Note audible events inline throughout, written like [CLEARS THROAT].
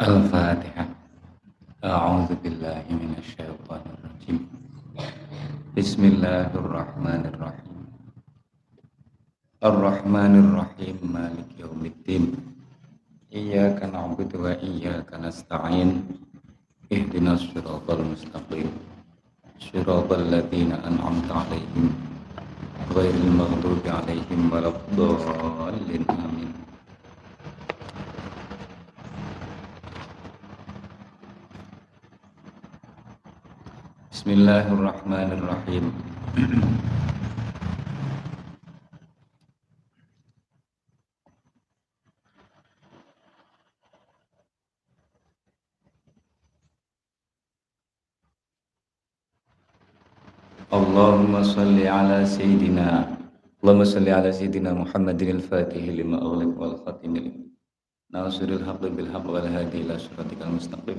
الفاتحة. أعوذ بالله من الشيطان الرجيم. بسم الله الرحمن الرحيم. الرحمن الرحيم مالك يوم الدين. إياك نعبد وإياك نستعين. اهدنا الصراط المستقيم. صراط الذين أنعمت عليهم غير المغضوب عليهم ولا الضالين. آمين. بسم الله الرحمن الرحيم. اللهم صل على سيدنا اللهم صل على سيدنا محمد الفاتح لما أغلق والخاتم لما ناصر الحق بالحق والهادي إلى صراطك المستقيم.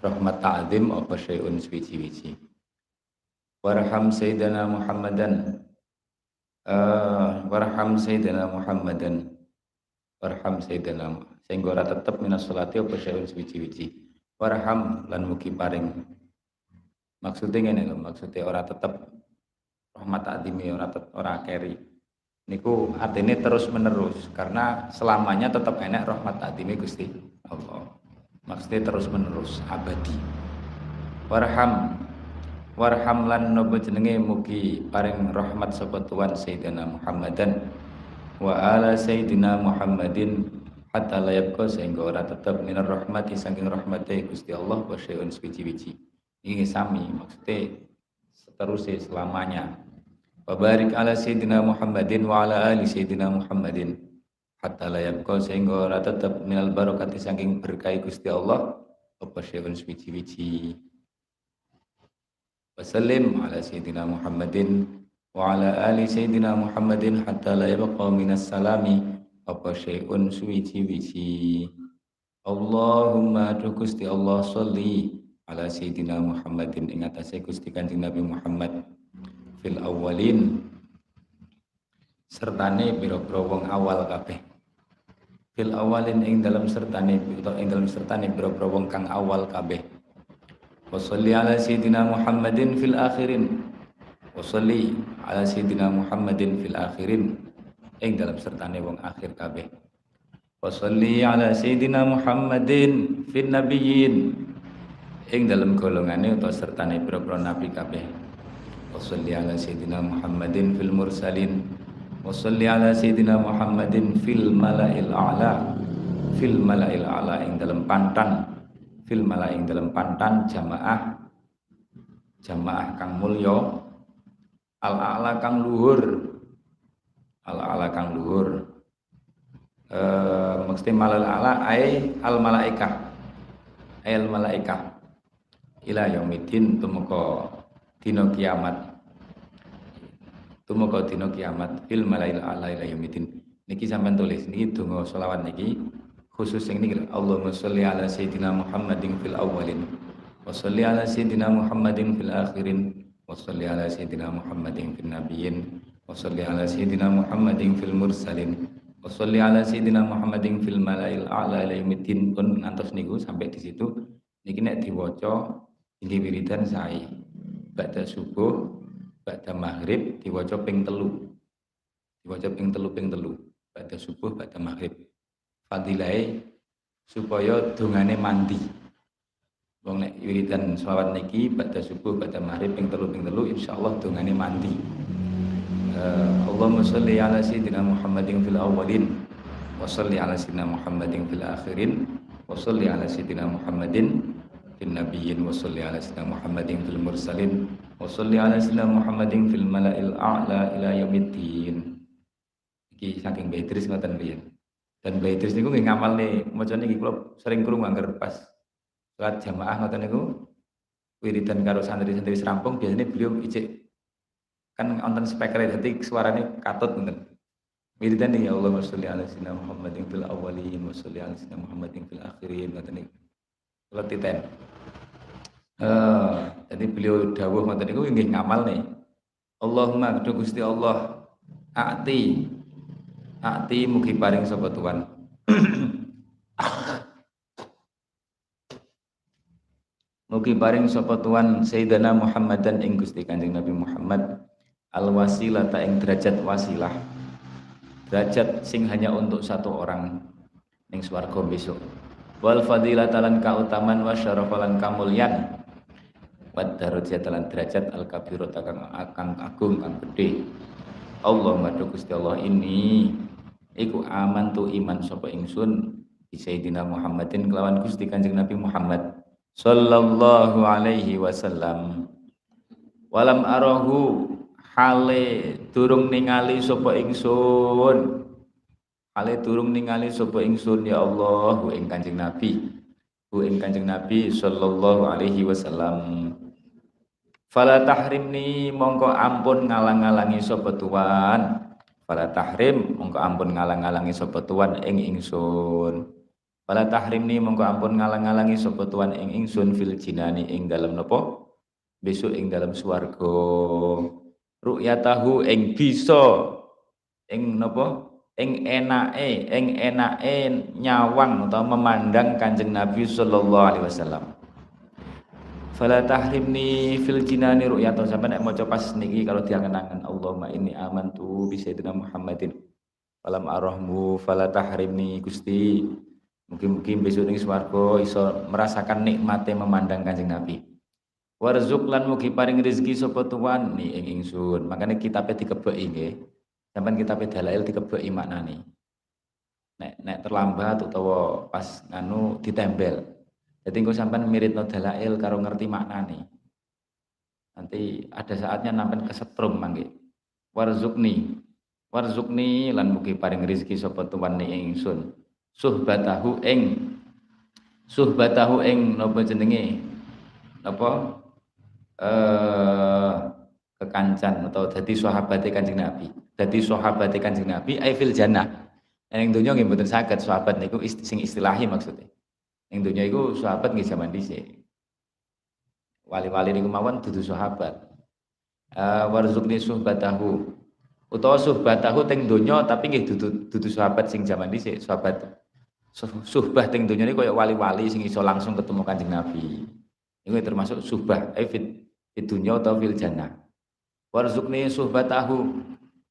rahmat ta'zim apa syai'un suwici-wici warham Sayyidina Muhammadan. Uh, warham Sayyidina Muhammadan. Warham Sayyidina sehingga ora tetap minas sholati apa syai'un suwici-wici warham lan mugi paring. Maksudnya ini loh maksudnya orang tetap rahmat adimi orang tetap orang keri. Niku artinya terus menerus karena selamanya tetap enak rahmat adimi gusti Allah maksudnya terus menerus abadi. Warham warham lan nopo jenenge mugi paring rahmat sapa tuan sayyidina Muhammadan. Wa ala sayyidina Muhammadin hatta la yabqa sehingga ora tetap minar rahmati saking rahmati Gusti Allah wa syai'un suci-wici ini sami maksudnya seterusnya selamanya. Wabarik ala Sayyidina Muhammadin wa ala ali Sayyidina Muhammadin hatta la yabqa sehingga ora tetep minal barakati saking berkah Gusti Allah. Apa syai'un suci-wici. Wasallim ala Sayyidina Muhammadin wa ala ali Sayyidina Muhammadin hatta la yabqa minas salami. Apa syai'un suci-wici. Allahumma Gusti Allah salli ala sayyidina Muhammadin. Ing atase Gusti Kanjeng Nabi Muhammad. Fil awalin sertane pira-pira wong awal kabeh fil awalin ing dalam sertane utawa ing dalam sertane pira-pira wong kang awal kabeh. Wa sholli ala sayyidina Muhammadin fil akhirin. Wa sholli ala sayyidina Muhammadin fil akhirin. Ing dalam sertane wong akhir kabeh. Wa sholli ala sayyidina Muhammadin fil nabiyyin. Ing dalam golongane utawa sertane pira-pira nabi kabeh. Wassalli ala sayyidina Muhammadin fil mursalin Wassalli ala sayyidina Muhammadin fil mala'il a'la. Fil mala'il a'la ing dalam pantan. Fil mala'ing dalam pantan jamaah. Jamaah kang mulya. Al a'la kang luhur. Al a'la kang luhur. Eh maksudnya malal a'la ai al malaikah ai al malaikah ila yaumidin tumeka dina kiamat tumeka dina kiamat fil malail ala ila yaumidin. Niki sampean tulis niki donga selawat niki khusus yang niki Allahumma sholli ala sayyidina Muhammadin fil awwalin wa sholli ala sayyidina Muhammadin fil akhirin wa sholli ala sayyidina Muhammadin fil nabiyyin wa sholli ala sayyidina Muhammadin fil mursalin wa sholli ala sayyidina Muhammadin fil malail a'la ila yaumidin. Pun ngantos niku sampai di situ. Niki nek diwaca ini wiridan saya Ba'da subuh Ba'da maghrib Diwaca ping telu. Diwaca ping telu ping telu. Ba'da subuh Ba'da maghrib. Fadilai Supaya dungane mandi. Wong nek wiridan selawat niki Ba'da subuh Ba'da maghrib ping telu ping telu Insyaallah dungane mandi. Uh, Allahumma salli ala sayyidina Muhammadin fil awalin wa salli ala sayyidina Muhammadin fil akhirin wa salli ala sayyidina Muhammadin wa salli ala sayyidina Muhammadin fil mursalin wa salli ala sayyidina Muhammadin fil mala'il a'la ila yaumiddin. Iki saking Beatrice ngoten riyen. Dan Mbah Idris niku nggih ngamalne macane iki kula sering krungu anggar pas salat jamaah ngoten niku. Wiridan karo santri-santri serampung biasanya beliau ijek. Kan wonten speaker dadi suarane katut ngoten. Wiridan ya Allah sholli ala sayyidina Muhammadin fil awwalin wa sholli ala sayyidina Muhammadin fil akhirin ngoten niku. Kula titen. Eh, jadi beliau dawuh ngoten niku nggih ngamalne. Allahumma Gusti Allah ati Ati mugi paring sapa Tuhan. [COUGHS] mugi paring sapa Tuhan Sayyidina Muhammadan ing Gusti Kanjeng Nabi Muhammad al wasilah ta ing derajat wasilah. Derajat sing hanya untuk satu orang ning swarga besok. Wal fadilah talan kautaman wa syarafalan kamulyan. Wa darajat talan derajat al kabirata kang akang agung kang gede. Allah Gusti Allah ini iku aman tu iman sapa ingsun di Sayyidina Muhammadin kelawan Gusti Kanjeng Nabi Muhammad sallallahu alaihi wasallam walam arahu hale durung ningali sapa ingsun hale durung ningali sapa ingsun ya Allah ing Kanjeng Nabi hu ing Kanjeng Nabi sallallahu alaihi wasallam fala tahrimni mongko ampun ngalang-alangi sapa tuan Fala tahrim mongko ampun ngalang-alangi sapa tuan ing ingsun. Fala tahrim ni mongko ampun ngalang-alangi sapa tuan ing ingsun fil jinani ing dalem napa? Besok ing dalem swarga. Ru'yatahu ing bisa ing napa? Ing enake, ing enake nyawang atau memandang Kanjeng Nabi sallallahu alaihi wasallam. Fala tahrimni fil jinani ru'yatan. Sampai nek maca pas niki kalau diangen-angen Allahumma inni amantu bi sayyidina Muhammadin. Falam arahmu fala tahrimni Gusti. Mungkin-mungkin besok ning swarga iso merasakan nikmatnya memandang Kanjeng Nabi. Warzuk lan mugi paring rezeki sapa tuan ni ing ingsun. Makane kitabe dikebeki nggih sampean kitabe dalail dikebeki maknane nek nek terlambat utawa pas nganu ditempel jadi engko sampean no dalail karo ngerti maknane. Nanti ada saatnya sampean kesetrum mangke. Warzukni. Warzukni lan mugi paring rezeki sapa tuwan ingsun. Suhbatahu ing suhbatahu ing napa jenenge? Napa? Eh kekancan atau jadi sahabat Kanjeng Nabi. Jadi sahabat Kanjeng Nabi ai fil jannah. Ning donya nggih mboten saged sahabat niku sing istilahi maksudnya. Yang dunia itu sahabat nggih zaman dhisik. Wali-wali niku mawon dudu sahabat. Uh, warzuqni suhbatahu. Utawa suhbatahu teng donya tapi nggih dudu dudu sahabat sing zaman dhisik, sahabat suhbah teng donya niku kaya wali-wali sing iso langsung ketemu Kanjeng Nabi. Iku termasuk suhbah eh fit, fit dunya atau fil jannah. Warzuqni suhbatahu.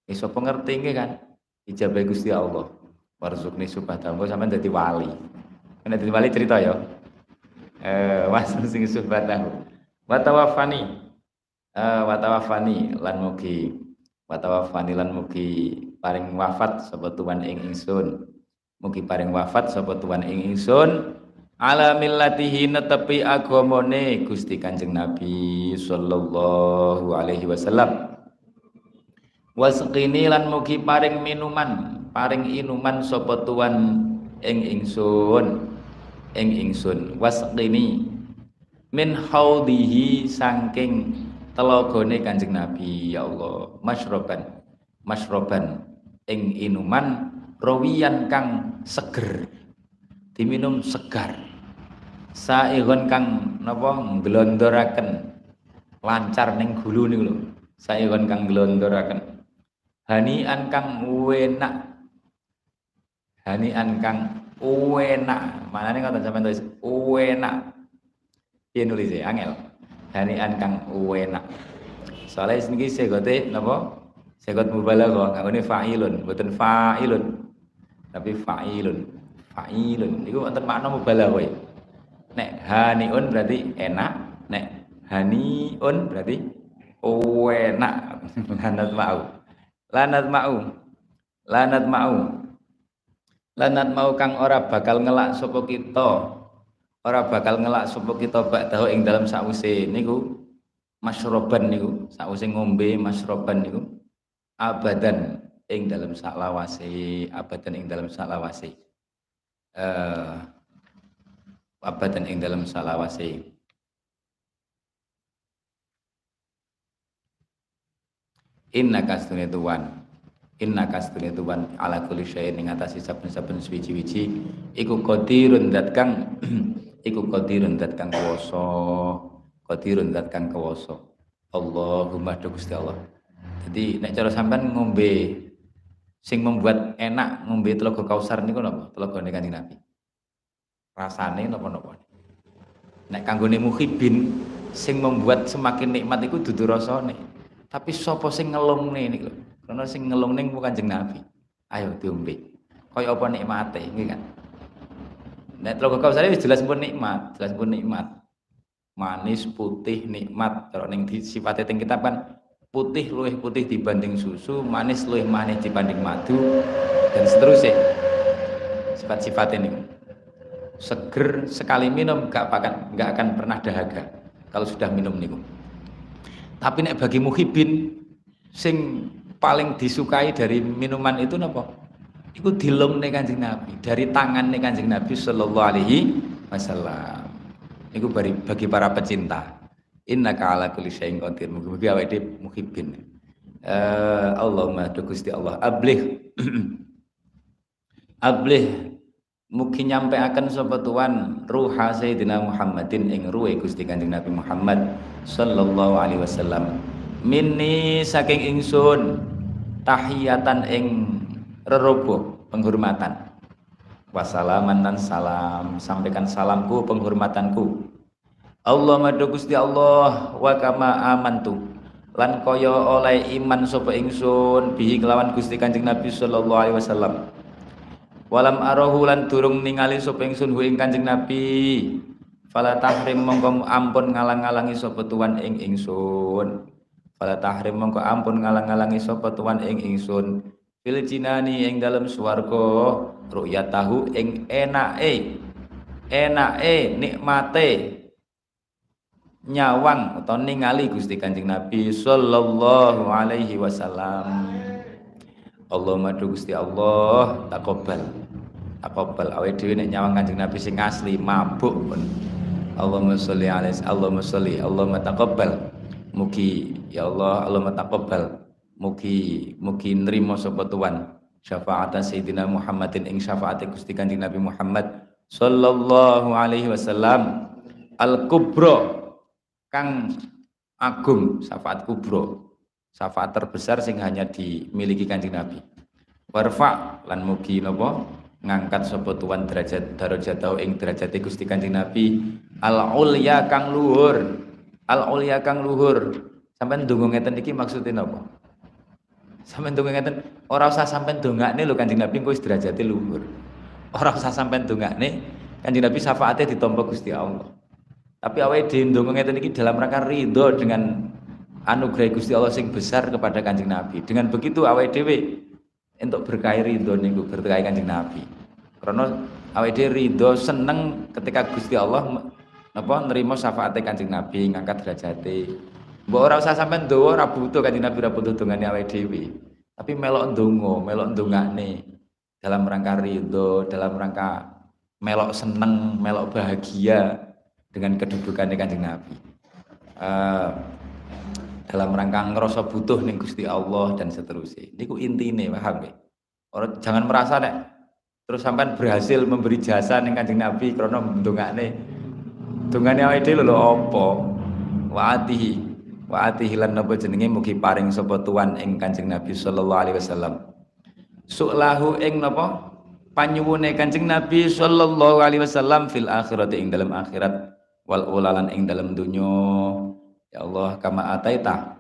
Iso pengerti nggih kan? Ijabah Gusti Allah. Warzuqni suhbatahu sampean dadi wali. Nek dadi wali cerita ya. Eh wasul sing suhbatahu. Wa tawaffani. Eh wa tawaffani lan mugi wa tawaffani lan mugi paring wafat sapa tuan ing ingsun. Mugi paring wafat sapa tuan ing ingsun ala millatihi netepi agamane Gusti Kanjeng Nabi sallallahu alaihi wasallam. Wasqini lan mugi paring minuman, paring inuman sapa tuan ing ingsun. Ing ingsun. Wasqini. Min haudihi saking telogone Kanjeng Nabi. Ya Allah masyroban. Masyroban. Ing inuman rawiyan kang seger. Diminum segar. Saigon kang napa? Nglondoraken lancar ning gulu niku lho. Saigon kang nglondoraken hani an kang uena hani an kang uenak. Manane ngoten sampean tulis uena dia nulis ya Angel. hani an kang uena Soalnya sini segote napa? Segot mubalaghah nggone fa'ilun, mboten fa'ilun. Tapi fa'ilun. Fa'ilun. Iku wonten makna mubalaghah. E. Nek haniun berarti enak, nek haniun berarti uenak. Lanat mau. Lanat mau. Lanat mau. Lanat mau kang ora bakal ngelak sapa kita. Ora bakal ngelak sapa kita tahu ing dalam sause niku. Masyroban niku. Sause ngombe masyroban niku. Abadan ing dalam saklawase. Abadan ing dalam saklawase. Uh, abadan ing dalam salawase Inna kastune tuwan Inna kastune tuwan ala kulli syai'in ing atase saben-saben suwi-wiji iku qadirun dat kang [CLEARS THROAT] iku qadirun dat kang kuwasa. Qadirun dat kang kuwasa. Allahumma Gusti Allah. Jadi nek cara sampean ngombe sing membuat enak ngombe telaga kausar niku napa? Telagane kanjeng Nabi. Rasane napa-napa. Nek kanggone muhibin sing membuat semakin nikmat iku dudu rasane tapi sapa sing ngelungne niku karena sing ngelungne ku Kanjeng Nabi. Ayo diombe. Kaya apa nikmate nggih kan? Nek telaga kausar wis jelas pun nikmat jelas pun nikmat. Manis putih nikmat. Kalau ning sifatnya teng kitab kan putih luwih putih dibanding susu manis luwih manis dibanding madu dan seterusnya. Sifat-sifat ini seger sekali minum gak akan gak akan pernah dahaga kalau sudah minum niku tapi nek bagi muhibin sing paling disukai dari minuman itu napa? Iku dilum nih kanjeng Nabi dari tangan nih kanjeng Nabi Shallallahu Alaihi Wasallam. Itu bagi, bagi para pecinta. Inna ala kulli syai'in qadir. Mugi-mugi awake muhibin. Uh, Allahumma Gusti Allah. Ablih. [CLEARS THROAT] Ablih. Mugi nyampe akan sapa tuan ruha Sayyidina Muhammadin ing ruhe Gusti Kanjeng Nabi Muhammad sallallahu alaihi wasallam. Minni saking ingsun tahiyatan ing rerobo penghormatan. Wassalaman dan salam sampaikan salamku penghormatanku. Allah madu Gusti Allah wa kama amantu lan kaya oleh iman sapa ingsun bihi kelawan Gusti Kanjeng Nabi sallallahu alaihi wasallam walam arahu lan durung ningali sapa ingsun ing Kanjeng Nabi fala tahrim mongko ampun ngalang-alangi sapa tuan ing ingsun. Fala tahrim mongko ampun ngalang-alangi sapa tuan ing ingsun. Fil jinani ing dalem swarga ru'yatahu ing enake. Enake nikmate. Nyawang atau ningali Gusti Kanjeng Nabi sallallahu alaihi wasallam. Allahumma du Gusti Allah takobal takobal awake dhewe nek nyawang Kanjeng Nabi sing asli mabuk pun Allahumma sholli alaihi Allahumma sholli Allahumma taqabbal. Mugi ya Allah Allahumma taqabbal. Mugi mugi nrimo sapa tuan syafaat Sayyidina Muhammadin ing syafaat Gusti Kanjeng Nabi Muhammad sallallahu alaihi wasallam. Al kubro kang agung syafaat kubro syafaat terbesar sing hanya dimiliki kanjeng Nabi. Warfa lan mugi napa ngangkat sapa tuan derajat darajatau ing derajat Gusti Kanjeng Nabi. Al ulya kang luhur. Al ulya kang luhur. Sampean ndonga ngeten iki maksudnya napa? Sampean ndonga ngeten ora usah sampean ndongakne lho Kanjeng Nabi kok wis derajate luhur. Ora usah sampean ndongakne Kanjeng Nabi syafaatnya ditampa Gusti Allah. Tapi awake dhewe ndonga ngeten iki dalam rangka ridho dengan anugerah Gusti Allah sing besar kepada Kanjeng Nabi. Dengan begitu awake dhewe untuk berkahi ridho niku berkahi Kanjeng Nabi. Karena awake ridho seneng ketika Gusti Allah napa nerima syafaat Kanjeng Nabi ngangkat derajate. Mbok ora usah sampean ndowo ora butuh Kanjeng Nabi ora butuh dongane awake dhewe. Tapi melok ndonga, melok ndongakne dalam rangka ridho, dalam rangka melok seneng, melok bahagia dengan kedudukannya Kanjeng Nabi. Uh, dalam rangka ngerasa butuh nih Gusti Allah dan seterusnya. Niku intine paham ya? Orang jangan merasa nek terus sampai berhasil memberi jasa nih Kanjeng Nabi karena ndongakne dongane awake dhewe lho apa? Wa atihi wa atihi lan napa jenenge mugi paring sapa tuan ing Kanjeng Nabi sallallahu alaihi wasallam. Su'lahu ing napa? Panyuwune Kanjeng Nabi sallallahu alaihi wasallam fil akhirat ing dalam akhirat wal ulalan ing dalam dunya Ya Allah kama ataita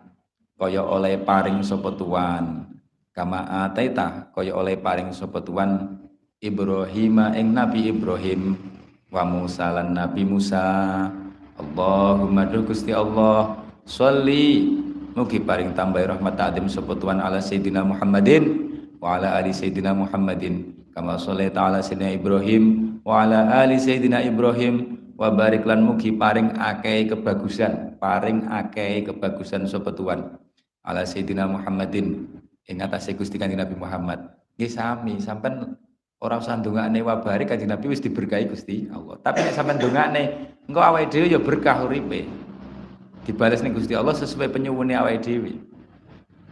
kaya oleh paring sapa tuan. Kama ataita kaya oleh paring sapa tuan Ibrahim ing Nabi Ibrahim wa Musa lan Nabi Musa. Allahumma du Gusti Allah sholli. Mugi paring tambah rahmat ta'zim sapa tuan ala sayidina Muhammadin wa ala ali sayidina Muhammadin. Kama sholaita ala sayyidina Ibrahim wa ala ali sayidina Ibrahim wa barik lan mugi paring akeh kebagusan paring akeh kebagusan sapa tuan ala sayidina Muhammadin ing atase Gusti Kanjeng Nabi Muhammad. Nggih sami, sampean ora usah ndongakne wabari Kanjeng Nabi wis diberkahi Gusti Allah. Tapi nek sampean ndongakne engko awake dhewe ya berkah uripe. Dibales ning Gusti Allah sesuai penyuwune awake dhewe.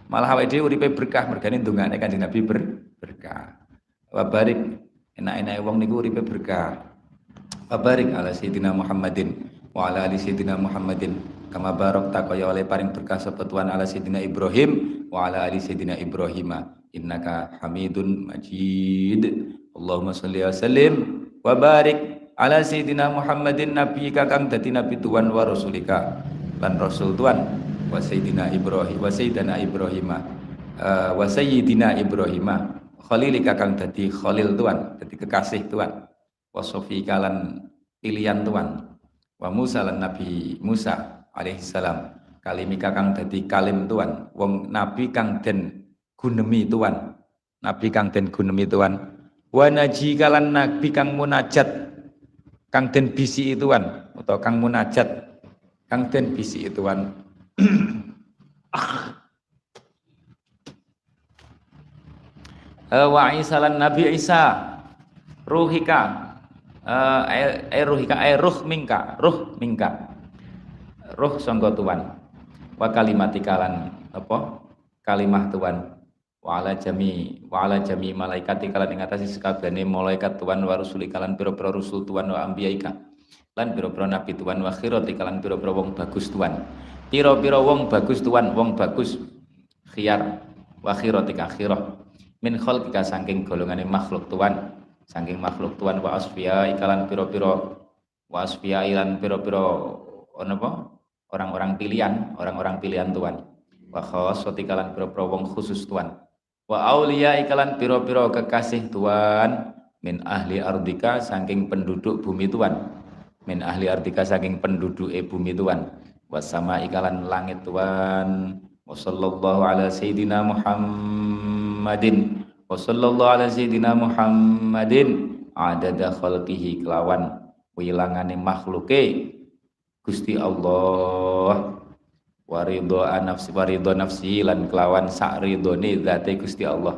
Malah awake dhewe uripe berkah mergane ndongakne Kanjeng Nabi ber berkah. Wabarik enak-enak wong niku uripe berkah. Wabarik ala sayyidina Muhammadin wa ala ali sayyidina Muhammadin. Kama barakta kaya oleh paring berkah sapa Tuhan ala sayyidina Ibrahim wa ala ali sayyidina Ibrahim. Innaka Hamidun Majid. Allahumma sholli wa sallim wa barik ala sayyidina Muhammadin nabi kakang dadi nabi Tuhan wa rasulika. Lan rasul Tuhan wa sayyidina Ibrahim wa sayyidina Ibrahim uh, wa sayyidina Ibrahim khalili kakang dadi khalil Tuhan dadi kekasih Tuhan wa sofika lan pilihan Tuhan. Wa Musa lan Nabi Musa alaihi salam. Kalimi kakang dadi kalim tuan wong nabi kang den gunemi tuan nabi kang den gunemi tuan wa naji kalan nabi kang munajat kang den bisi tuan atau kang munajat kang den bisi tuan [CLEARS THROAT] wa Isa lan Nabi Isa ruhika ruhika eh ruh mingka ruh mingka. Ruh sangka tuan. Wa kalimati kalan apa? Kalimah Tuhan wa ala jami wa ala jami malaikati kalan ing atase sekabehane malaikat Tuhan wa rusuli kalan pira-pira rusul Tuhan wa ambiyaika lan pira-pira nabi Tuhan wa khirati kalan pira-pira wong bagus Tuhan pira-pira wong bagus Tuhan wong bagus khiyar wa khirati ka khirah min khalqika saking golongane makhluk Tuhan saking makhluk Tuhan wa asfiya ikalan pira-pira wa asfiya ilan apa orang-orang pilihan, orang-orang pilihan Tuhan. Wa khassati kalan pira-pira wong khusus Tuhan. Wa auliya ikalan pira-pira kekasih Tuhan min ahli ardika saking penduduk bumi Tuhan. Min ahli ardika saking penduduk e bumi Tuhan. Wa sama ikalan langit Tuhan. Wa sallallahu ala sayyidina Muhammadin. Wa sallallahu ala sayyidina Muhammadin adada khalqihi kelawan wilangane makhluke Gusti Allah. Waridho nafsi waridho nafsi lan kelawan sak ridhone zate Gusti Allah.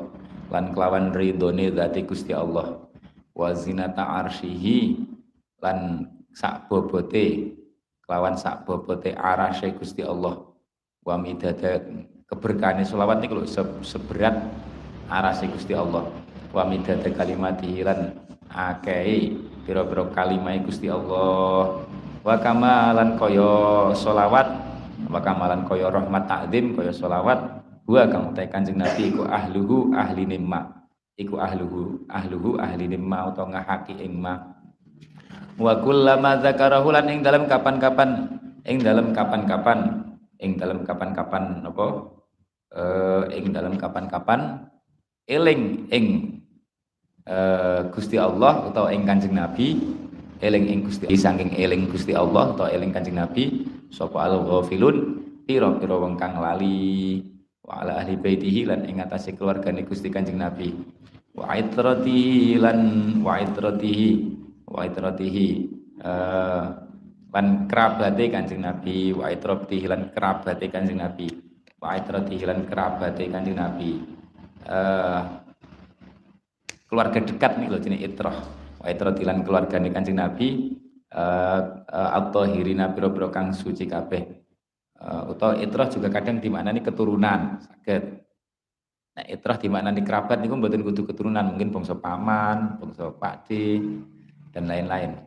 Lan kelawan ridhone zate Gusti Allah. Wa zinata arsyihi lan sak bobote kelawan sak bobote arasy Gusti Allah. Wa midada keberkahan selawat niku seberat arasy Gusti Allah. Wa midada kalimatihi lan akeh pira-pira kalimah Gusti Allah. Wa kamalan koyo solawat wa kamalan koyo rahmat takdim koyo solawat wa kang utai kanjeng nabi iku ahluhu ahli nimma. Iku ahluhu ahluhu ahli nimma utawa ngahaki ing ma. Wa kullama zakarahu lan ing dalam kapan-kapan ing dalam kapan-kapan ing dalam kapan-kapan apa? Uh, ing dalam kapan-kapan eling ing uh, Gusti Allah utawa ing Kanjeng Nabi eling ing Gusti saking eling Gusti Allah atau eling Kanjeng Nabi sapa al ghafilun pira-pira wong kang lali wa ala ahli baitihi lan ing atase keluargane Gusti Kanjeng Nabi. Wa itratihi lan wa itratihi wa itratihi uh, lan kerabate Kanjeng Nabi wa itratihi lan kerabate Kanjeng Nabi wa itratihi lan kerabate Kanjeng Nabi uh, keluarga dekat nih loh jenis itrah wa itratilan keluargane Kanjeng Nabi. Uh, uh, at-tahirina pira-pira kang suci kabeh. Uh, utawa itrah juga kadang dimaknani keturunan saged. Nah itrah dimaknani kerabat niku mboten kudu keturunan mungkin bangsa paman bangsa pakde dan lain-lain.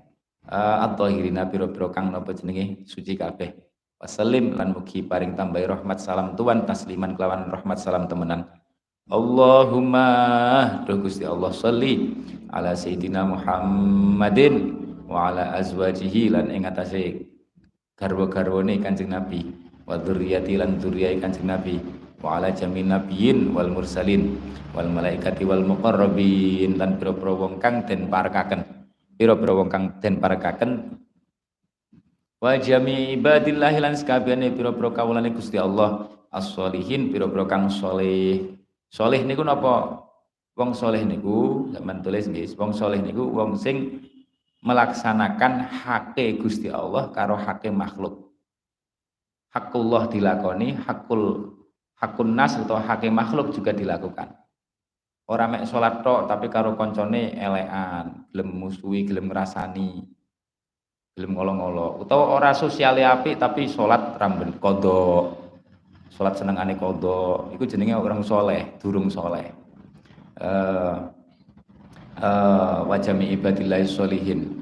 Uh, at-tahirina pira-pira kang napa jenenge? Suci kabeh. Wasallim lan mugi paring tambahi rahmat salam tuan tasliman kelawan rahmat salam temenan Allahumma doh Gusti Allah sholli ala sayyidina Muhammadin wa ala azwajihi lan ing atase garwa-garwane Kanjeng Nabi wa dzurriyyati lan dzurriyyai Kanjeng Nabi wa ala jamin nabiyyin wal mursalin wal malaikati wal muqarrabin lan pira-pira wong kang den parakaken pira-pira wong kang den parakaken wa jami ibadillah lan sakabehane pira-pira Gusti Allah as-solihin pira-pira kang saleh Soleh niku napa? Wong soleh niku zaman tulis nggih, wong soleh niku wong sing melaksanakan hake Gusti Allah karo hake makhluk. Hakullah dilakoni, hakul hakun nas atau hak makhluk juga dilakukan orang mek sholat tok tapi karo koncone elean gelem musuhi gelem ngrasani gelem ngolo-ngolo utawa ora sosial api tapi sholat ramben kodo sholat senengane kodo itu jenenge orang soleh durung soleh. Uh, uh, wajami ibadillahi sholihin.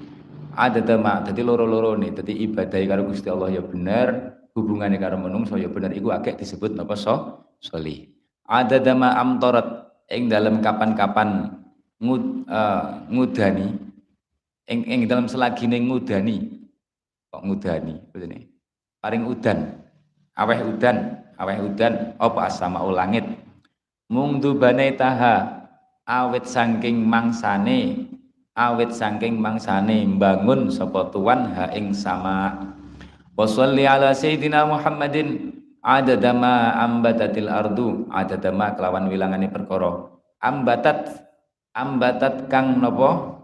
Ada tema jadi loro-loro nih jadi ibadah karo Gusti Allah ya bener hubungannya karo menungso ya bener iku agak disebut napa so solih ada dama amtorat ing dalam kapan-kapan ngud, uh, ngudani ing ing dalam selagine ngudani. Kok ngudani paring udan. Aweh udan aweh udan apa asama langit? Dubane taha awet saking mangsane awet saking mangsane bangun sapa tuan ha ing sama. Wa ala sayyidina Muhammadin ada dama ambatatil ardu ada dama kelawan wilangane perkara. Ambatat ambatat kang nopo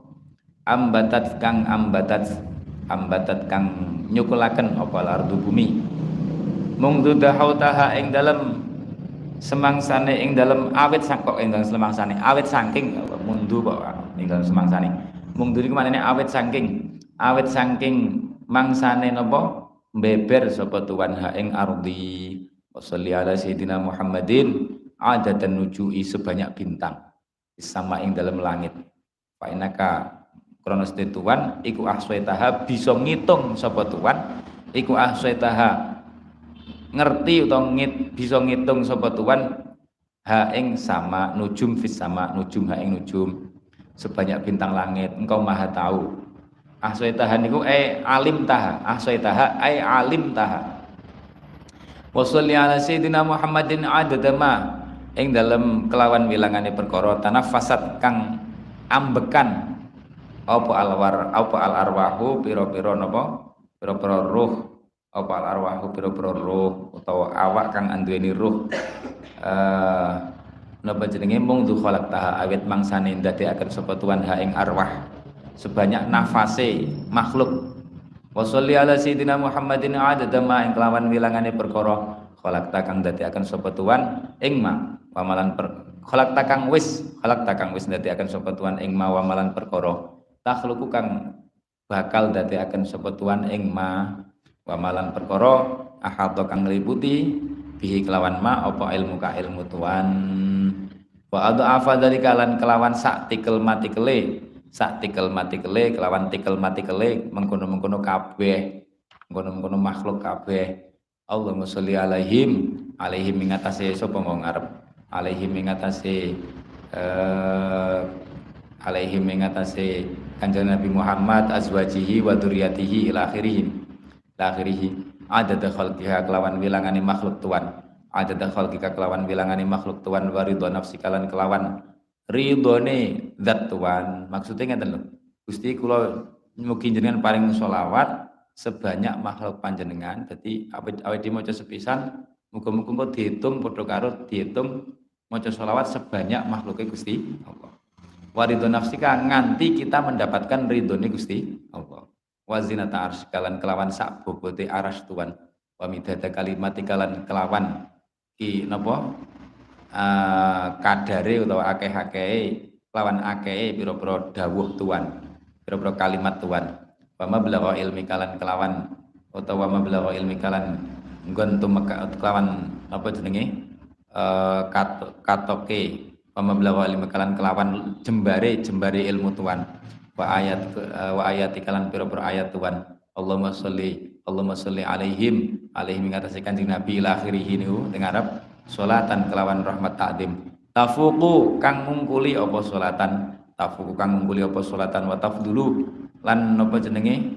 ambatat kang ambatat ambatat kang nyukulaken apa ardu bumi mung dudahautaha ing dalem semangsane ing dalem awit sangkok ing dalem semangsane? Awit saking mundu kok ing dalem semangsane. Mung duri ke mana awit saking. Awit saking mangsane nopo beber sapa tuan ha ing ardi. Wasalli ala sayyidina Muhammadin adatan nujui sebanyak bintang. Sama ing dalam langit. Fa inaka kronos tuan iku ahswaitaha bisa ngitung sapa tuan iku ahswaitaha ngerti utawa ngit bisa ngitung sapa tuan ha ing sama nujum fis sama nujum ha ing nujum. Sebanyak bintang langit engkau maha tahu. Ahsaitaha niku ai alim taha. Ahsaitaha ai alim taha. Wa ala sayyidina Muhammadin adada ma ing dalam kelawan wilangane perkara tanafasat kang ambekan. Apa alwar apa al arwahu pira-pira napa? Pira-pira ruh apa al arwahu pira-pira ruh utawa awak kang anduweni ruh? Eh napa jenenge? Mung du khalaq taha awit mangsane ndadekaken sapa tuan ha ing arwah. Sebanyak nafase makhluk. Wa sholli ala sayyidina Muhammadin adada ma ing kelawan wilangane perkara. Khalaqta kang akan sapa tuan ing ma. Wamalan per khalaqta kang wis khalaqta kang wis akan sapa tuan ing ma wamalan perkara. Takhluqu kang bakal akan sapa tuan ing ma wamalan perkara ahadha kang ngeliputi bihi kelawan ma apa ilmu ka ilmu tuan wa adha dari kalan kelawan sak tikel mati kele sak tikel mati kele kelawan tikel mati kele mengkono-mengkono kabeh mengkono-mengkono makhluk kabeh. Allahumma sholli alaihim alaihim mengatasi sapa mau ngarep alaihim mengatasi uh, alaihim mengatasi kanjeng Nabi Muhammad azwajihi wa dzurriyyatihi ila akhirih ila akhirih ada khalqiha kelawan wilangane makhluk tuan. Ada khalqika kelawan wilangane makhluk tuan waridho nafsi kalan kelawan ridhone zat tuan. Maksudnya ngeten lho. Gusti kula mugi jenengan paring solawat sebanyak makhluk panjenengan. Jadi awet di maca sepisan muga-muga dihitung padha karo dihitung maca solawat sebanyak makhluknya Gusti Allah. Waridho nafsika nganti kita mendapatkan ridhone Gusti Allah wazinata arsy kalan kelawan sak bobote aras tuan. Wa midada kalimat kalan kelawan. Ki napa? Uh, kadare utawa akeh-akeh lawan akeh pira-pira dawuh tuan pira-pira kalimat tuan. Wa belakang ilmi kalan kelawan utawa belakang ilmi kalan nggon kelawan apa jenenge? Kat, katoke wa belakang ilmi kalan kelawan jembare jembare ilmu tuan wa ayat uh, wa ayat kalan pira-pira ayat tuan Allahumma sholli Allahumma sholli alaihim. Alaihim ngatasi kanjeng Nabi ila akhirih niku teng Arab. Solatan kelawan rahmat takdim tafuku kang ngungkuli apa solatan? Tafuku kang ngungkuli apa solatan? Wa tafdulu lan napa jenenge?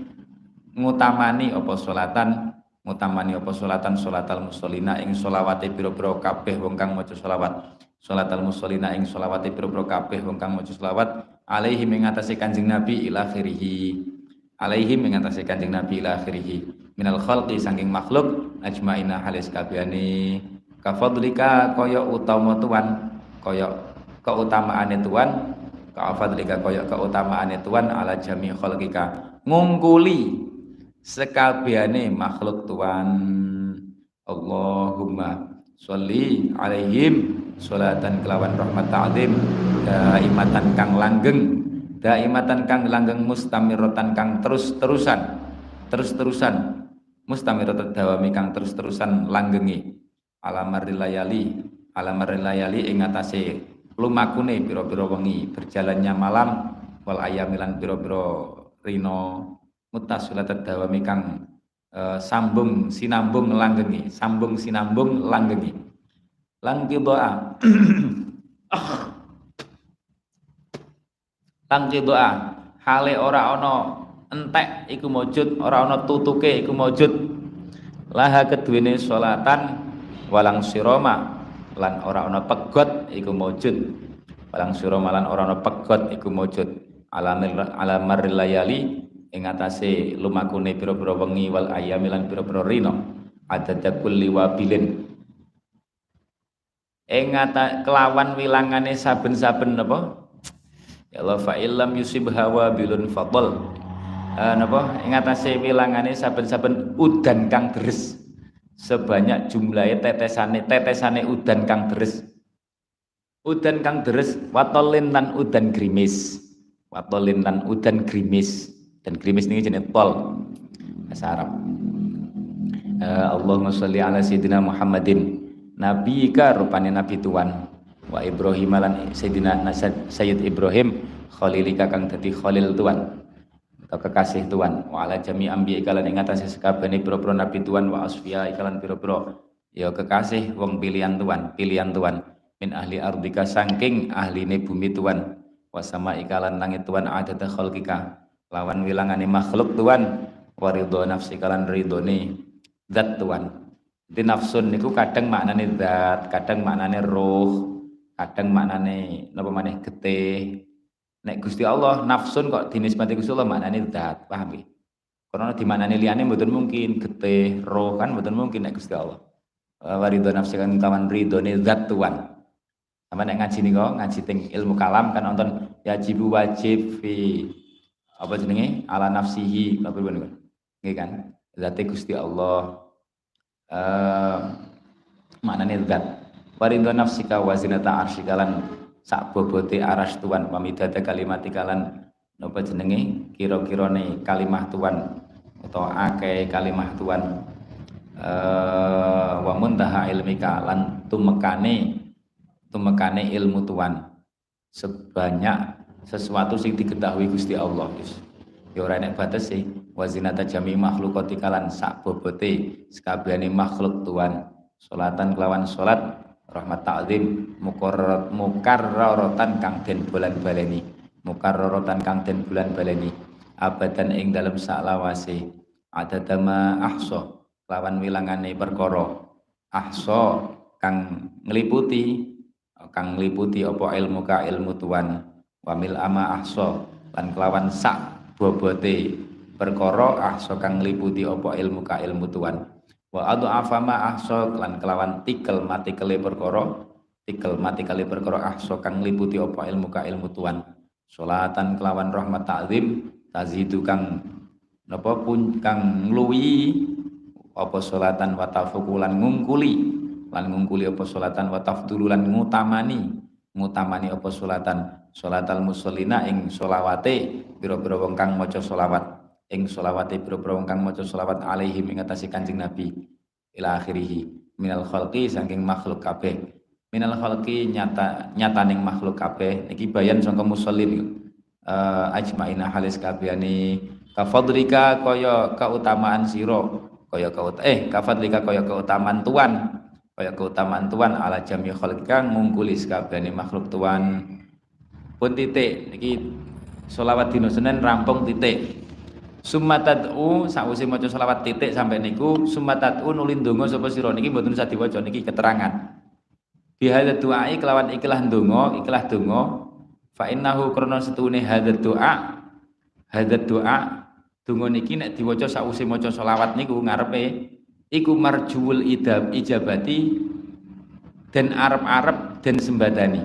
Ngutamani apa solatan? Ngutamani apa solatan? Solatal musholina ing solawate pira-pira kabeh wong kang solawat solatal musholina ing solawate pira-pira kabeh wong kang maca solawat alaihi mengatasi kanjeng nabi ila akhirih alaihi mengatasi kanjeng nabi ila akhirih minal khalqi saking makhluk ajmaina halis kabehane. Kafadlika kaya utama tuan kaya keutamaane tuan kafadlika kaya keutamaane tuan ala jami khalqika. Ngungkuli sekabehane makhluk tuan. Allahumma sholli alaihim salatan kelawan rahmat ta'zim. Daimatan kang langgeng. Daimatan kang langgeng mustamiratan kang terus-terusan. Terus-terusan. Mustamiratan dawami kang terus-terusan langgengi. Alamarilayali alamarilayali ing atase lumakune pira-pira wengi berjalannya malam. Wal ayamilan pira-pira rino. Mutasilatat dawami kang uh, sambung sinambung langgengi. Sambung sinambung langgengi. Lang doa doa hale ora ono entek iku mujud ora ono tutuke iku mujud. Laha keduwene salatan walang siroma lan ora ono pegot iku mujud. Walang siroma lan ora ono pegot iku mujud. Alamil alamar layali ing atase lumakune pira-pira wengi wal ayamilan pira-pira rino adada kulli wabilin. Ing kelawan wilangane saben-saben napa? Ya Allah fa illam yusib hawa bilun fadl. Uh, napa? Ing atase wilangane saben-saben udan kang deres. Sebanyak jumlahnya tetesane tetesane udan kang deres. Udan kang deres watolin lan udan grimis. Watolin lan udan grimis dan grimis ini jenis tol bahasa Arab. Uh, Allahumma sholli ala sayyidina Muhammadin. Nabi ka rupane nabi tuan. Wa Ibrahim lan Sayyidina Sayyid Ibrahim. Khalilika kang dadi khalil tuan. Atau kekasih tuan. Wa ala jami ambi ikalan ing atase sekabehane pira-pira nabi tuan. Wa asfiya ikalan pira-pira. Ya kekasih wong pilihan tuan pilihan tuan. Min ahli ardika saking ahline bumi tuan. Wa sama ikalan langit tuan adata khalqika lawan wilangane makhluk tuan wa ridho nafsi kalan ridhone zat tuan di nafsun niku kadang maknane zat, kadang maknane roh, kadang maknane napa maneh getih. Nek Gusti Allah nafsun kok dinisbati Gusti Allah maknane zat, paham nggih? Karena di mana liane mboten mungkin getih, roh kan mboten mungkin nek Gusti Allah. Waridho nafsi kan kawan ridhone zat tuan. Sama nek ngaji nika, ngaji teng ilmu kalam kan nonton yajibu wajib fi apa jenenge? Ala nafsihi. Apa nggih kan? Zate Gusti Allah. Uh, maknane zat. Waridho nafsika wa zinata arsyikalan sak bobote aras tuan. Pamidada kalimat kalan napa jenenge? Kira-kirane kalimah tuan. Atau akeh kalimah tuan. Uh, wa muntaha ilmika lan tumekane tumekane ilmu tuan. Sebanyak sesuatu sing diketahui Gusti Allah ya ora enek batas sih. Wazinata jami makhlukati kalan sak bobote sekabehane makhluk tuan. Salatan kelawan salat rahmat ta'zim mukarrarat mukarraratan kang den bulan baleni. Mukarraratan kang den bulan baleni. Abadan ing dalam saklawase. Adadama ahsa lawan wilangane perkara. Ahsa kang ngliputi kang ngliputi apa ilmu ka ilmu tuan wamil ama ahsa lan kelawan sak bobote perkara ahsa kang ngliputi apa ilmu ka ilmu tuan. Wa adu afama ahsa lan kelawan tikel mati kele perkara tikel mati kele perkara ahsa kang ngliputi apa ilmu ka ilmu tuan. Salatan kelawan rahmat ta'zim tazidu kang napa pun kang ngluwi apa salatan wa tafukulan ngungkuli lan ngungkuli apa salatan wa tafdulu ngutamani ngutamani apa salatan? Salatal musallina ing solawate biro-biro wong kang maca solawat ing solawate boro-boro kang maca solawat alaihim ing atase Kanjeng Nabi. Ila akhirih minal khalqi saking makhluk kabeh. Minal khalqi nyata nyataning makhluk kabeh. Niki bayan sangka musallin. Uh, ajmaina halis kabehane. Kafadlika kaya keutamaan siro kaya keut eh kafadlika kaya keutamaan tuan kaya keutamaan tuan ala jami khalqika ngungkuli sakabehane makhluk tuan pun titik niki solawat dino Senin rampung titik Sumatad'u sausi maca selawat titik sampai niku sumatad'u nulin donga sapa sira niki mboten usah diwaca niki keterangan. Bihadza du'ai kelawan ikhlas donga, ikhlas donga fa innahu krana setune hadza doa hadza doa donga niki nek diwaca sausi maca selawat niku ngarepe iku marjuul idab ijabati dan arep-arep dan sembadani.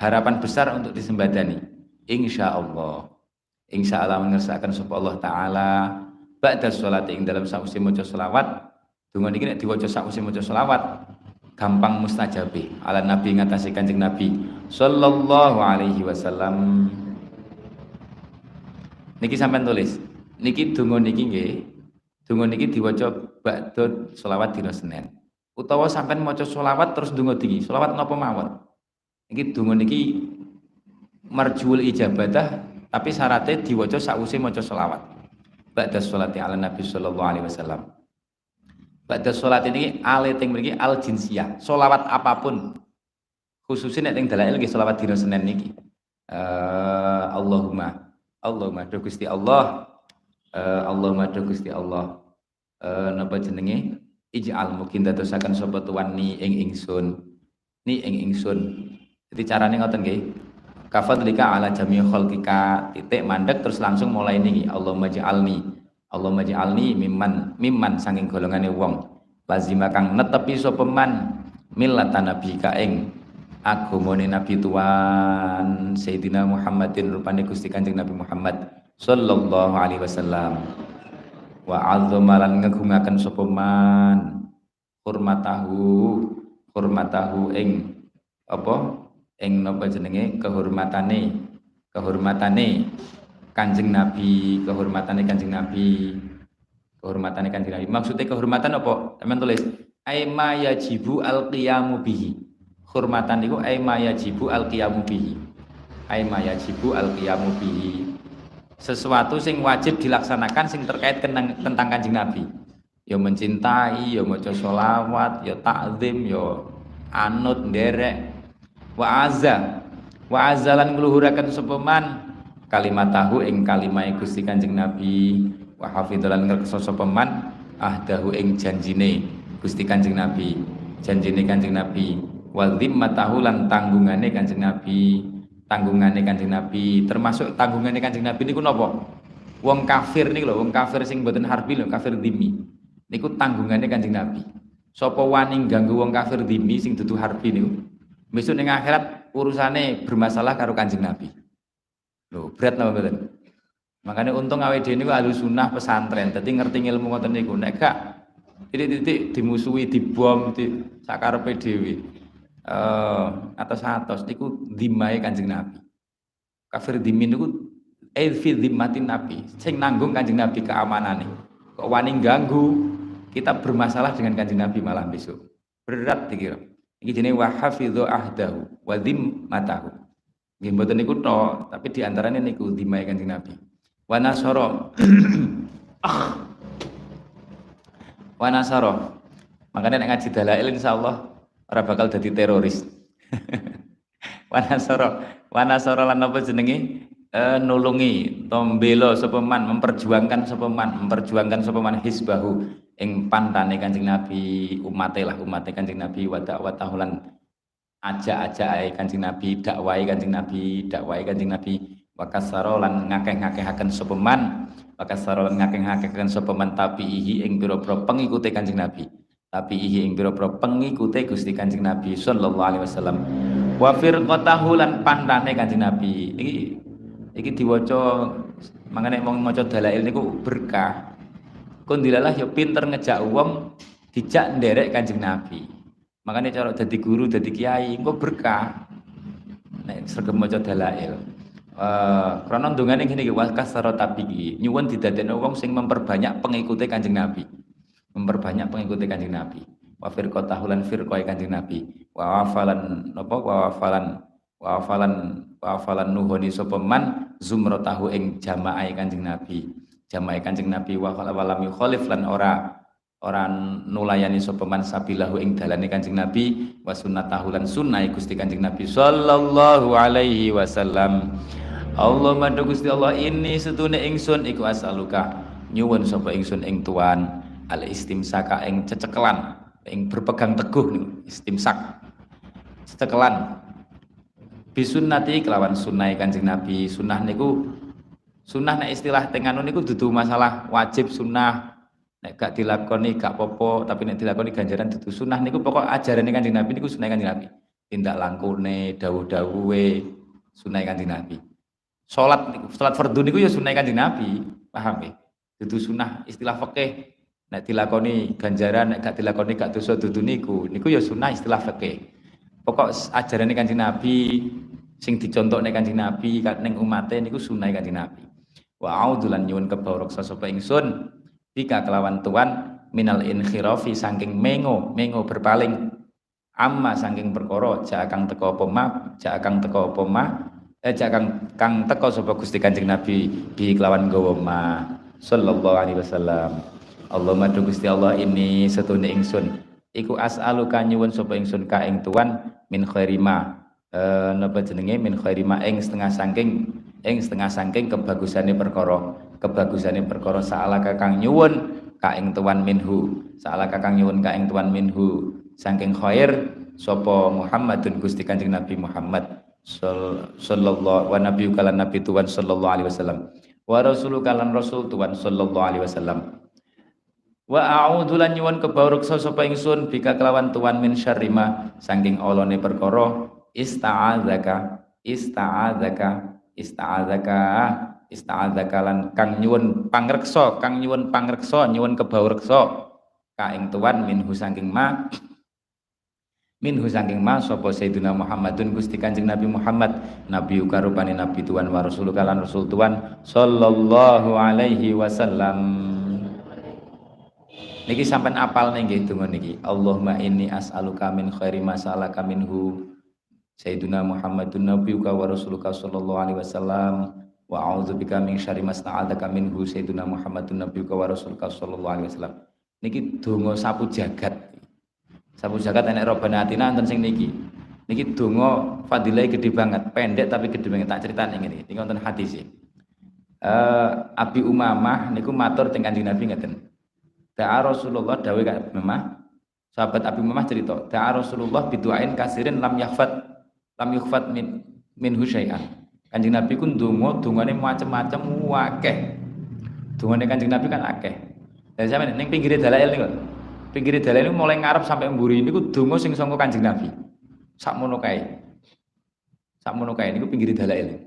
Harapan besar untuk disembadani. Insya Allah. Insya Allah mengersakan sapa Allah taala. Ba'da sholat ing dalam sausi maca selawat. Donga niki nek diwaca sausi maca selawat gampang mustajabe ala nabi ngatasi kanjeng nabi sallallahu alaihi wasallam. Niki sampean tulis. Niki donga niki nggih donga niki diwaca ba'da selawat dina Senin utawa sampean maca selawat terus donga tinggi selawat napa mawon niki donga niki marjul ijabadah tapi syaratnya diwaca sausi maca selawat ba'da sholati ala nabi sallallahu alaihi wasallam Ba'da sholat ini yang memiliki al jinsiyah. Solawat apa pun. Khususnya nek yang dalail solawat dina Senin niki. Uh, Allahumma Allahumma do Gusti Allah. Uh, Allahumma do Gusti Allah. Uh, napa jenenge? Ij'al mungkin dadosaken sapa tuan ni ing ingsun. Ni ing ingsun. Jadi carane ngoten nggih. Kafadlika ala jami khalqika titik mandek terus langsung mulai niki Allahumma ja'alni Allah maj'alni mimman mimman sanging golongane wong lazima kang netepi sapa man millatan nabi ka ing agamane nabi tuan Sayyidina Muhammadin rupane Gusti Kanjeng Nabi Muhammad sallallahu alaihi wasallam wa azzamalan ngagungaken sapa man hormatahu hormatahu ing apa ing napa jenenge kehormatane kehormatane Kanjeng Nabi, kehormatannya Kanjeng Nabi, kehormatannya Kanjeng Nabi. Maksudnya kehormatan apa? Teman tulis, aima yajibu al qiyamu bihi. Kehormatan itu aima yajibu al qiyamu bihi. Aima yajibu al qiyamu bihi. Sesuatu sing wajib dilaksanakan sing terkait tentang Kanjeng Nabi. Ya mencintai, ya maca sholawat, ya takzim, ya anut nderek. Wa azza. Wa azalan ngluhuraken sapa kalimat tahu ing kalimah Gusti Kanjeng Nabi wa hafidzalan ngerkesa sapa man ahdahu ing janjine Gusti Kanjeng Nabi janjine Kanjeng Nabi wa dhimmatahu lan tanggungane Kanjeng Nabi tanggungane Kanjeng Nabi termasuk tanggungane Kanjeng Nabi niku napa wong kafir niku lho wong kafir sing mboten harbi lho kafir dimi niku tanggungane Kanjeng Nabi sapa wani ganggu wong kafir dimi sing dudu harbi niku besok ning akhirat urusane bermasalah karo Kanjeng Nabi Loh, berat napa mboten? Makanya untung dhewe niku ahli sunnah pesantren, dadi ngerti ilmu ngoten niku. Nek gak titik-titik dimusuhi, dibom, di sakarepe dhewe. Eh atas-atas niku dimae Kanjeng Nabi. Kafir dimin niku eh fi dhimmatin Nabi, sing nanggung Kanjeng Nabi keamanane. Kok wani ganggu, kita bermasalah dengan Kanjeng Nabi malam besok. Berat dikira. Iki jenenge wa hafidhu ahdahu wa dhimmatahu. Nggih niku tok, tapi di antaranya niku dimae Kanjeng Nabi. Wa nasara. [CLEARS THROAT] Wa. Makanya nek ngaji dalail insyaallah ora bakal jadi teroris. [LAUGHS] Wa nasara. Wa nasara lan apa jenenge? E, nulungi tombelo sopeman memperjuangkan sopeman memperjuangkan sopeman hisbahu ing pantane Kanjeng Nabi umate lah umate Kanjeng Nabi wa dakwatahulan ajak-ajak ae Kanjeng Nabi, dakwai Kanjeng Nabi, dakwai Kanjeng Nabi wa lan ngakeh-ngakehaken sapa man, wa kasara lan ngakeh-ngakehaken sapa man tabihi ing pira-pira pengikute Kanjeng Nabi. Tabihi ing pira-pira pengikute Gusti Kanjeng Nabi sallallahu alaihi wasallam. Wa firqatahu lan pandane Kanjeng Nabi. Iki iki diwaca mangane wong maca dalail niku berkah. Kondilalah ya pinter ngejak wong dijak nderek Kanjeng Nabi. Makanya cara jadi guru, jadi kiai, engko berkah. Nek sregep maca dalail. Eh, krana ndongane ngene iki wa kasara tabiki. Nyuwun didadekno wong sing memperbanyak pengikuti Kanjeng Nabi. Memperbanyak pengikuti Kanjeng Nabi. Wa firqatahu lan firqai Kanjeng Nabi. Wa wafalan napa wa wafalan wa wafalan wa wafalan nuhoni sapa man zumratahu ing jamaah Kanjeng Nabi. Jamaah Kanjeng Nabi wa walam yukhalif lan ora orang nulayani sapa man sabilahu ing dalane Kanjeng Nabi wa sunnatahu lan sunnah Gusti Kanjeng Nabi sallallahu alaihi wasallam Allah madu Gusti Allah ini setune ingsun iku asaluka nyuwun sapa ingsun ing tuan al istimsaka ing cecekelan ing berpegang teguh niku istimsak cecekelan. Bisunnati kelawan sunnah Kanjeng Nabi. Sunnah niku sunnah nek istilah tenganu niku dudu masalah wajib sunnah. Nek gak dilakoni gak popo tapi nek dilakoni ganjaran dudu sunah niku pokok ajaran kanjeng Nabi niku sunah kanjeng Nabi. Tindak langkune dawuh-dawuhe sunah kanjeng Nabi. Salat salat fardhu niku ya sunah kanjeng Nabi paham ya dudu sunah istilah fikih Nek dilakoni ganjaran, nek gak dilakoni gak dosa dudu niku. Niku ya sunah istilah fikih. Pokok ajaran Kanjeng Nabi sing dicontohne Kanjeng Nabi ning umate niku sunah Kanjeng Nabi. Wa audulan nyuwun kebawreksa sapa ingsun bika kelawan tuan minal inkhirafi saking mengo, mengo berpaling amma saking perkara jak kang teko apa ma, jak kang teko apa ma, eh jak kang kang teko sapa Gusti Kanjeng Nabi bi kelawan gawa ma sallallahu alaihi wasallam. Allahumma Gusti Allah ini setune ingsun. Iku as'aluka nyuwun sapa ingsun ka ing tuan min khairima eh napa jenenge? Min khairima ing setengah saking ing setengah saking kebagusane perkara. Kebagusane perkara saala kang nyuwun ka ing tuan minhu. Saala kang nyuwun ka ing tuan minhu. Saking khair sapa Muhammadun Gusti Kanjeng Nabi Muhammad sallallahu wa nabi kalan nabi tuan sallallahu alaihi wasallam. Wa rasulu kalan rasul tuan sallallahu alaihi wasallam Wa a'udzu lan nyuwun kebauruksa sapa ingsun bika kelawan tuan min syarrima saking olone perkara ista'adzaka ista'adzaka ista'adzaka ista'adzaka lan kang nyuwun pangreksa kang nyuwun pangreksa nyuwun kebauruksa ka ing tuan minhu saking ma minhu saking ma sapa sayyidina Muhammadun Gusti Kanjeng Nabi Muhammad nabi karupane nabi tuan wa rasul kalan rasul tuan sallallahu alaihi wasallam Niki sampai apal nih gitu niki. Allahumma inni as'aluka min khairi ma sa'alaka minhu Sayyiduna Muhammadun nabiyuka wa rasuluka sallallahu alaihi wasallam wa a'udzubika min syarri ma sta'adzaka minhu Sayyiduna Muhammadun nabiyuka wa rasuluka sallallahu alaihi wasallam. Niki donga sapu jagat. Sapu jagat enek robana atina enten sing niki. Niki donga fadilah gede banget, pendek tapi gede banget. Tak ceritane ngene. Niki wonten hadis e. Uh, Abi Umamah niku matur teng Kanjeng Nabi ngeten. Da'a Rasulullah dawe kak Memah. Sahabat Abi Memah cerita, Da'a Rasulullah biduain kasirin lam yakhfat lam yukhfat min min husyai'an. Kanjeng Nabi ku ndonga, dongane macam-macam wakeh. Dongane Kanjeng Nabi kan akeh. Dan sampe ning pinggire dalail niku. Pinggire dalail niku mulai ngarep sampai mburi niku donga sing sangka Kanjeng Nabi. Sakmono kae. Sakmono kae niku pinggire dalail.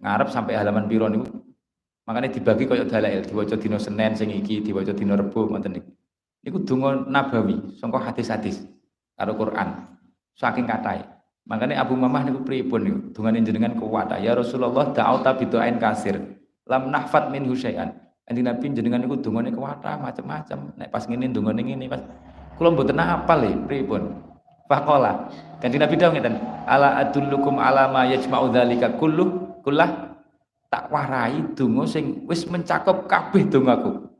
Ngarep sampai halaman piro niku Makanya dibagi kaya dalail, diwaca dina Senin sing iki, diwaca dina Rebo ngoten niku. Niku donga nabawi, sangka hadis-hadis karo Quran. Saking katahe. Makanya Abu Mamah niku pripun niku? Dungane jenengan kuwat. Ya Rasulullah da'auta bidu'ain kasir. Lam nahfat min husyai'an. Kanjeng Nabi jenengan niku dungane kuwat macam-macam. Nek pas ngene dungane ngene pas kula mboten hafal e pripun. Faqala. Kanjeng Nabi dawuh ngeten, ala adullukum ala ma yajma'u dzalika kullu kullah tak warai donga sing wis mencakup kabeh dongaku.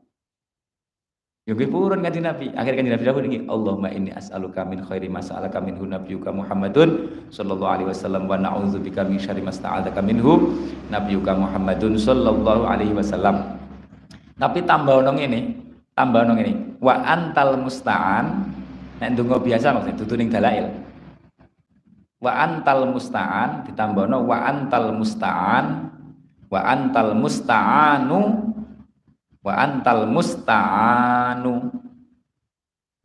Ya nggih purun kanjeng Nabi. Akhir kanjeng Nabi dawuh niki, Allahumma inni as'aluka min khairi ma sa'alaka minhu nabiyyuka Muhammadun sallallahu alaihi wasallam wa na'udzubika min syarri ma sta'adzaka minhu nabiyyuka Muhammadun sallallahu alaihi wasallam. Tapi tambah ono ngene, tambah ono ngene. Wa antal musta'an nek donga biasa maksudnya dudu ning dalail. Wa antal musta'an ditambahno wa antal musta'an wa antal musta'anu. Wa antal musta'anu.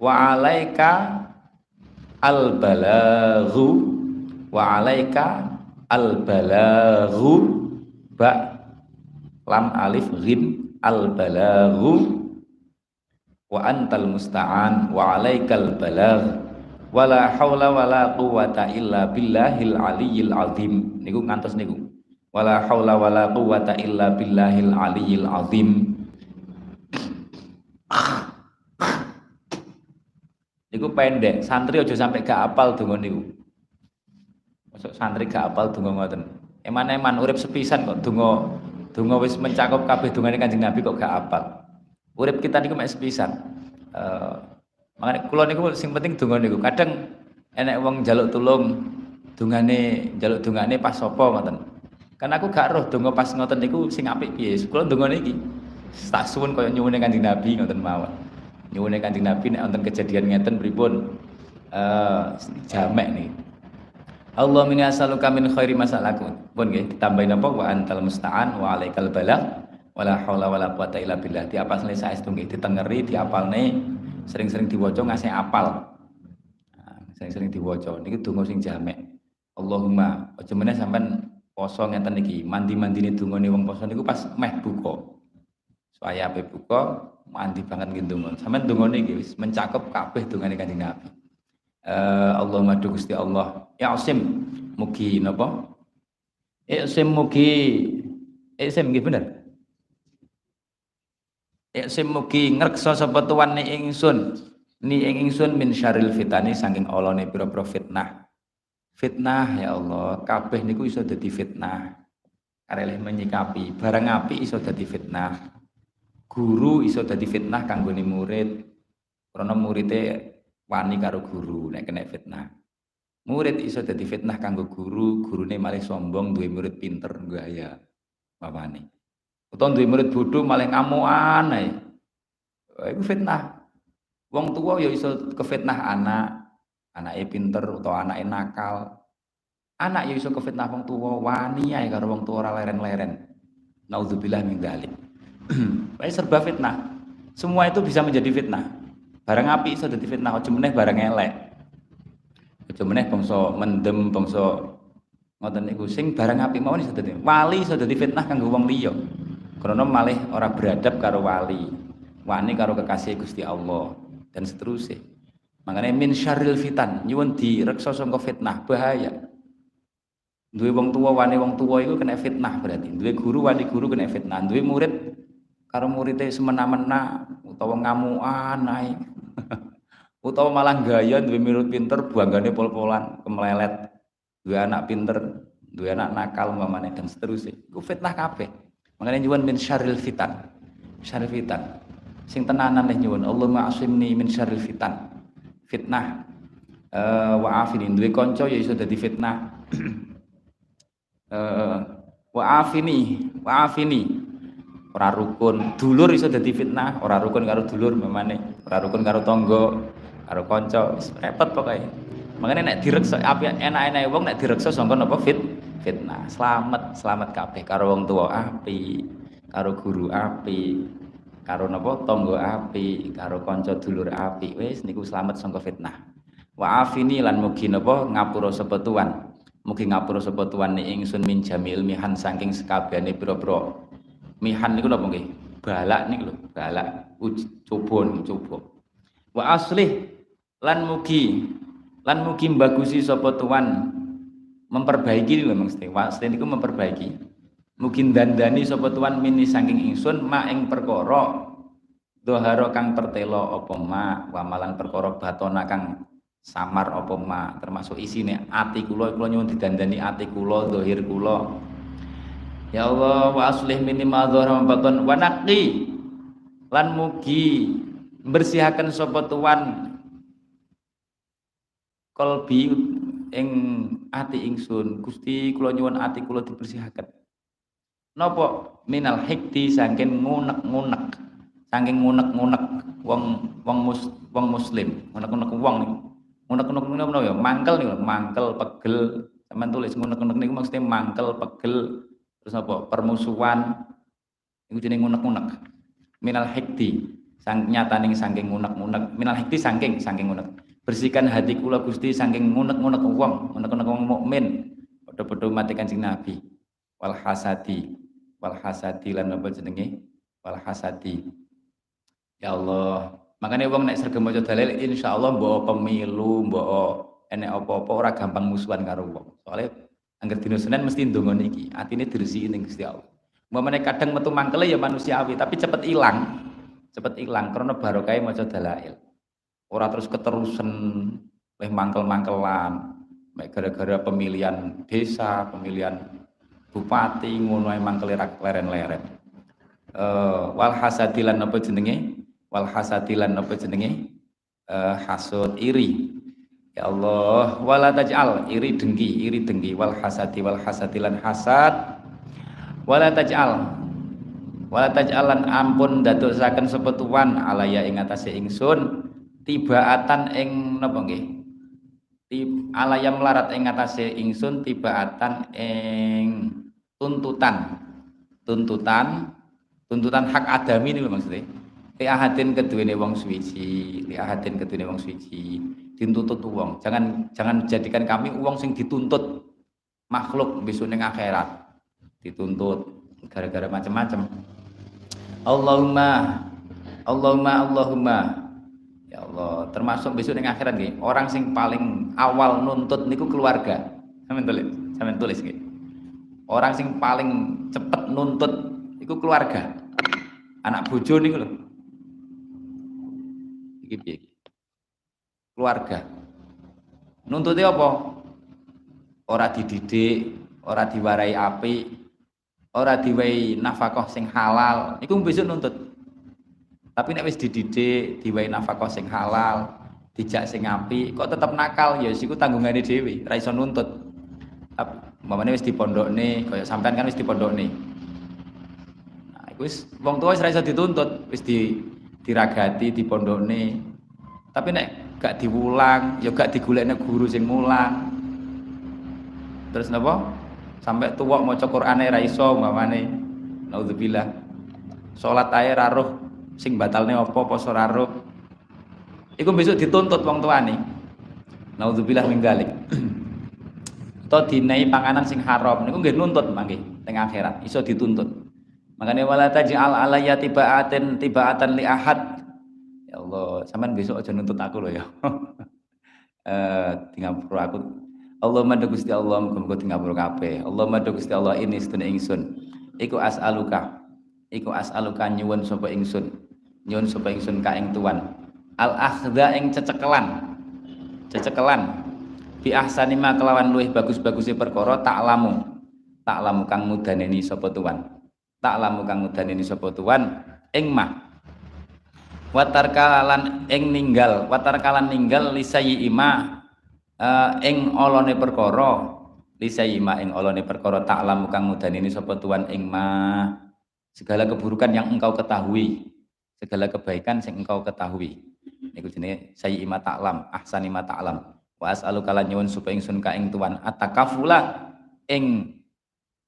Wa alaika al balaghu wa alaika al balaghu ba. Lam alif ghin al balaghu wa antal musta'an. Wa alaikal balagh wala haula wala quwata illa billahil aliyyil azim. Niku ngantos niku wala haula wala quwata illa billahil aliyil azim Niku pendek, santri aja sampai gak apal donga niku. Masuk santri gak apal donga ngoten. Eman-eman urip sepisan kok donga donga wis mencakup kabeh dongane Kanjeng Nabi kok gak apal. Urip kita niku mek sepisan. Uh, makanya kula niku sing penting donga niku. Kadang enek wong njaluk tulung dungane njaluk dungane pas sapa ngoten. Karena aku gak roh donga pas ngoten niku sing apik piye. Kula donga niki tak suwun kaya nyuwune Kanjeng Nabi ngoten mawon. Nyuwune Kanjeng Nabi nek wonten kejadian ngeten pripun eh uh, jamek nih. Allah min as'aluka min khairi masalaku. Pun nggih ditambahi napa wa antal musta'an wa alaikal balagh wala haula wala quwata illa billah. Diapal saestu nggih ditengeri diapalne sering-sering diwaca ngasih apal. Nah, sering-sering diwaca niki donga sing jamek. Allahumma aja meneh sampean poso ngeten iki mandi-mandine dungane wong poso niku pas meh buka supaya ape buka mandi banget gitu donga. Sampeyan dongane iki wis mencakup kabeh dongane Kanjeng Nabi. Uh, Allahumma Gusti Allah. Ya Asim mugi napa? Ya Asim mugi Asim nggih bener. Ya Asim mugi ngreksa sapa tuwane ingsun. Ni ing ingsun min syaril fitani saking olone pira-pira fitnah. Fitnah ya Allah, kabeh niku iso dadi fitnah. Karelih menyikapi barang api iso dadi fitnah. Guru iso dadi fitnah kanggone murid. Karena muridnya wani karo guru nek kena fitnah. Murid iso dadi fitnah kanggo guru, gurune malah sombong duwe murid pinter gaya bapane. Utawa duwe murid bodoh malah ngamuan ae. Iku fitnah. Wong tua ya iso kefitnah anak, anake pinter utawa anake nakal. Anak ya iso kefitnah wong tua, wani ae karo wong tua ora leren-leren. Nauzubillah min dzalik. [CLEARS THROAT] serba fitnah. Semua itu bisa menjadi fitnah. Barang api iso dadi fitnah, aja meneh barang elek. Aja meneh bangsa mendem, bangsa ngoten niku sing barang api mawon iso dadi wali iso dadi fitnah kanggo wong liya. Karena malih ora beradab karo wali. Wani karo kekasih Gusti Allah dan seterusnya. Makanya min syarril fitan, nyuwun direksa sangka fitnah, bahaya. Duwe wong tua wani wong tua itu kena fitnah berarti. Duwe guru wani guru kena fitnah. Duwe murid karo muridnya semena-mena utawa ngamuan ae [LAUGHS] utawa malah gaya duwe mirut pinter buanggane pol-polan kemelelet duwe anak pinter duwe anak nakal umpamane dan seterusnya. Iku fitnah kabeh. Makanya nyuwun min syarril fitan. Syarril fitan. Sing tenanan nih nyuwun. Allahumma asimni min syarril fitan fitnah. Uh, wa afini duwe kanca ya iso dadi fitnah. Uh, wa afini. Ora rukun. Dulur iso dadi fitnah. Ora rukun karo dulur memane. Ora rukun karo tonggo karo kanca. Repot pokoke. Makanya nek direksa api enak-enak wong nek direksa sangka napa? Fit fitnah. Selamat selamat kabeh karo wong tua api karo guru api karo napa tangga api karo kanca dulur api. Wis niku selamat sangka fitnah. Wa afini lan mugi napa ngapura sapa tuan mugi ngapura sapa tuan ingsun min jamil mihan saking sekabehane pira-pira. Mihan niku napa nggih? Balak niku lho balak. Coba coba. Wa aslih lan mugi lan mugi bagusi sapa tuan. Memperbaiki lho mesti. Wasle niku memperbaiki mugi dandani sapa tuan mini saking ingsun ma ing perkara doharo kang pertelo apa ma wamalan perkara batona kang samar apa ma termasuk isine ati kula kula nyuwun didandani ati kula zahir kula. Ya Allah wa aslih mini ma dhahara baton wa naqi. Lan mugi bersihaken sapa tuan kolbi ing ati ingsun. Gusti kula nyuwun ati kula dibersihaken napa minal hikti saking ngunek-ngunek. Saking ngunek-ngunek wong wong mus, wong muslim. Ngunek-ngunek wong niku. Ngunek-ngunek niku ya? Mangkel niku mangkel pegel. Sampean tulis ngunek-ngunek niku maksudnya mangkel pegel. Terus apa permusuhan. Niku jenenge ngunek-ngunek. Minal hikti sang nyataning saking ngunek-ngunek. Minal hikti saking saking ngunek. Bersihkan hati kula Gusti saking ngunek-ngunek wong, ngunek-ngunek wong mukmin. Padha-padha mati Kanjeng Nabi. Wal hasadi, wal hasadi lan apa jenenge? Wal hasadi. Ya Allah, makanya wong nek sregep maca dalil insyaallah mbok pemilu, mbok enek apa-apa ora gampang musuhan karo wong. Soale angger dina Senin mesti ndonga niki, atine diresiki ning Gusti Allah. Umpamane kadang metu mangkele ya manusiawi, tapi cepet ilang. Cepet ilang karena barokah maca dalail ora terus keterusan oleh mangkel-mangkelan gara-gara pemilihan desa pemilihan bupati ngono mangkel leren-leren. Uh, wal hasadilan apa jenenge? Wal hasadilan apa jenenge? Uh, hasud iri. Ya Allah wala taj'al iri dengki iri dengki. Wal hasadi wal hasadilan hasad. Wala taj'al wala taj'alan ampun sepetuan alaya ing atase ingsun tibaatan ing napa nggih alayam larat ing atase ingsun tibaatan ing tuntutan. Tuntutan tuntutan hak adami ini maksudnya. Li ahadin keduwene wong suwiji li ahadin keduwene wong suwiji dituntut wong. Jangan jangan jadikan kami uang sing dituntut. Makhluk besok ning akhirat. Dituntut gara-gara macam-macam. Allahumma Allahumma Allahumma ya Allah termasuk besok yang akhirat nih orang sing paling awal nuntut niku keluarga. Sampean tulis sampean tulis nih orang sing paling cepet nuntut itu keluarga. Anak bojo niku lho. Iki piye keluarga. Nuntutnya apa? Ora dididik ora diwarai api ora diwai nafkah sing halal. Iku besok nuntut tapi nek wis dididik diwai nafkah sing halal dijak sing api kok tetap nakal? Ya siku tanggungane dhewe ra iso nuntut. Tapi mamane wis dipondokne kaya sampean kan wis dipondokne. Nah iku wis wong tuwa wis ra iso dituntut wis di diragati dipondokne. Tapi nek gak diulang ya gak digolekne guru sing mulang. Terus napa? Sampai tua mau Qur'ane ra iso umpamane. Naudzubillah salat ae ra roh sing batalne apa poso ra roh iku besok dituntut wong tuane. Naudzubillah min dzalik. [CLEARS THROAT] To dinai panganan sing haram. Niku nggih nuntut mangke teng akhirat. Iso dituntut. Makanya wala taj'al alayya tibaatin tibaatan li ahad. Ya Allah sampean besok aja nuntut aku loh ya. [LAUGHS] Eh tinggal aku. Allah madu Gusti Allah muga-muga tinggal kabeh. Allah madu Gusti Allah ini sedene ingsun. Iku as'aluka. Iku as'aluka nyuwun sapa ingsun. Nyuwun sapa ingsun ka ing tuan. Al akhdha ing cecekelan. Cecekelan. Bi ahsani ma kelawan luwih bagus-baguse perkara taklamu. Taklamu kang mudaneni sapa tuan. Taklamu kang mudaneni sapa tuan ing mah. Watarkalan ing ninggal, watarkalan ninggal lisayi imah uh, ing olone perkara lisayima ing olone perkara ta'lamu kang ini sapa tuan ing ma segala keburukan yang engkau ketahui segala kebaikan yang engkau ketahui. Niku jenenge sayyima ta'lam ahsanima ta'lam. Wa as'alu kala nyuwun supaya ingsun ka ing tuan atakafula ing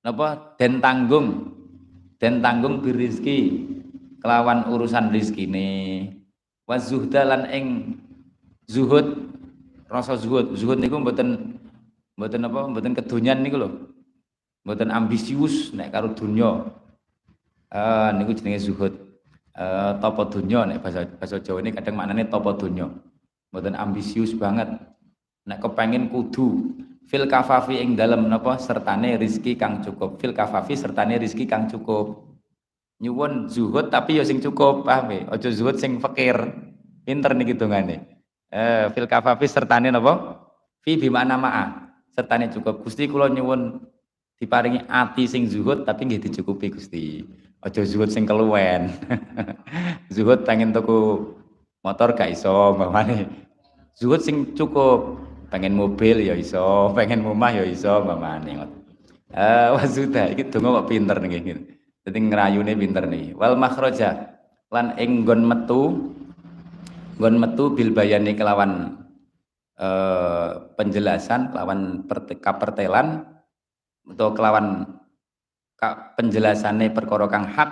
napa den tanggung. Den tanggung birizki kelawan urusan rizkine. Wa zuhdalan ing zuhud rasa zuhud. Zuhud niku mboten mboten apa mboten kedonyan niku lho. Mboten ambisius nek karo donya uh, niku jenenge zuhud uh, topo donya nek bahasa bahasa Jawa ini kadang maknane topo donya mboten ambisius banget. Nek kepengin kudu fil kafafi ing dalem napa sertane rizki kang cukup. Fil kafafi sertane rizki kang cukup. Nyuwun zuhud tapi ya sing cukup paham ya? Aja zuhud sing fakir. Pinter niki dongane. Eh, fil kafafi sertane napa? Fi bimana ma'a sertane cukup. Gusti kula nyuwun diparingi ati sing zuhud tapi nggih dicukupi Gusti aja zuhud sing keluwen. [LAUGHS] Zuhud pengen tuku motor gak iso mamane zuhud sing cukup pengen mobil ya iso [LAUGHS] pengen rumah ya iso mamane eh [LAUGHS] wah sudah iki donga kok pinter nggih dadi ngrayune pinter nih. Wal makhraja lan ing metu gon metu bil bayani kelawan eh, penjelasan kelawan kapertelan atau kelawan penjelasannya perkara hak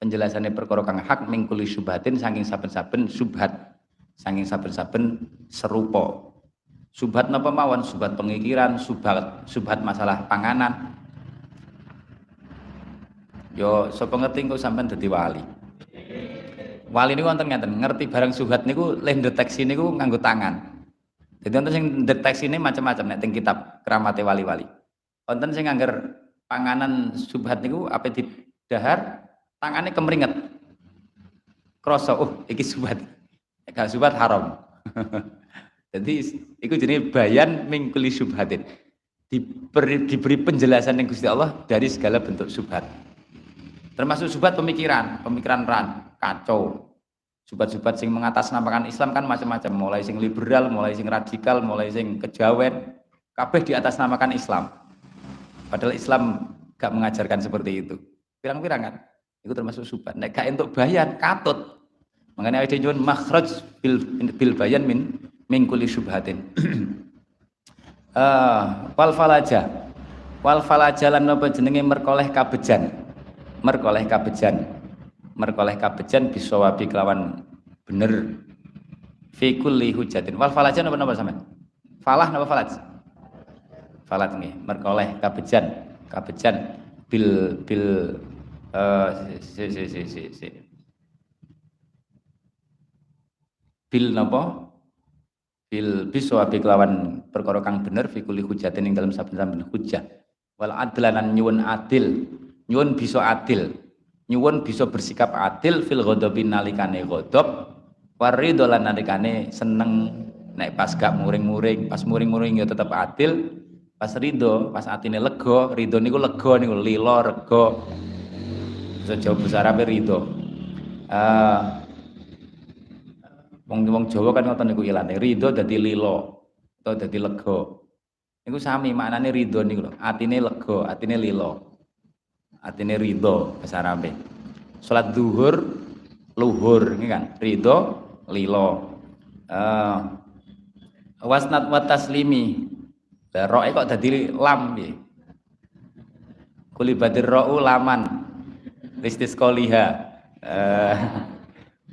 penjelasannya perkara hak mingkuli subhatin saking saben-saben subhat saking saben-saben serupa subhat napa mawon subhat pengikiran subhat subhat masalah panganan yo sapa ngerti kok sampean dadi wali wali niku wonten ngeten, ngerti barang subhat niku leh deteksi niku nganggo tangan. Jadi wonten sing deteksi ini macam-macam nek kitab keramate wali-wali. Wonten sing ngangger panganan subhat niku apa di dahar tangannya kemeringet. Kroso, oh iki subhat. Gak subhat haram. [LAUGHS] Jadi itu jadi bayan mingkuli subhatin. Diberi, diberi penjelasan yang Gusti Allah dari segala bentuk subhat. Termasuk subhat pemikiran, pemikiran ran kacau. Subat-subat sing mengatasnamakan Islam kan macam-macam, mulai sing liberal, mulai sing radikal, mulai sing kejawen, kabeh di atas namakan Islam. Padahal Islam gak mengajarkan seperti itu. Pirang-pirang kan? Itu termasuk subat. Nek gak untuk bayan katut. Mengenai ada nyuwun makhraj bil, bil bayan min min kulli syubhatin. uh, [CLEARS THROAT] wal falaja. Wal falaja lan napa jenenge merkoleh kabejan. Merkoleh kabejan merkoleh kabejan bisawabi kelawan bener fi kulli hujatin wal falajan apa napa sampean falah napa falaj falat nggih. Merkoleh kabejan kabejan bil bil uh, si, si, si, si, si. bil napa? Bil biswa kelawan perkara kang bener fi kulli hujatin ing dalam saben-saben hujjah wal adlanan nyuwun adil nyuwun bisa adil nyuwun bisa bersikap adil fil ghadabi nalikane ghadab waridho lan nalikane seneng. Nek pas gak muring-muring pas muring-muring ya tetep adil pas ridho pas atine lega ridho niku lega niku lilo rega bisa jawab besar apa ridho uh, Wong wong Jawa kan ngoten niku ilane, ridho dadi lilo atau dadi lega. Niku sami maknane ridho niku atine lega, atine lilo. Atine ridho bahasa Arabe. Salat zuhur luhur ini kan, ridho lilo. Uh, wasnat wa taslimi. Lah roe kok dadi lam piye? Kulibadir ra'u laman. Listis koliha. Uh,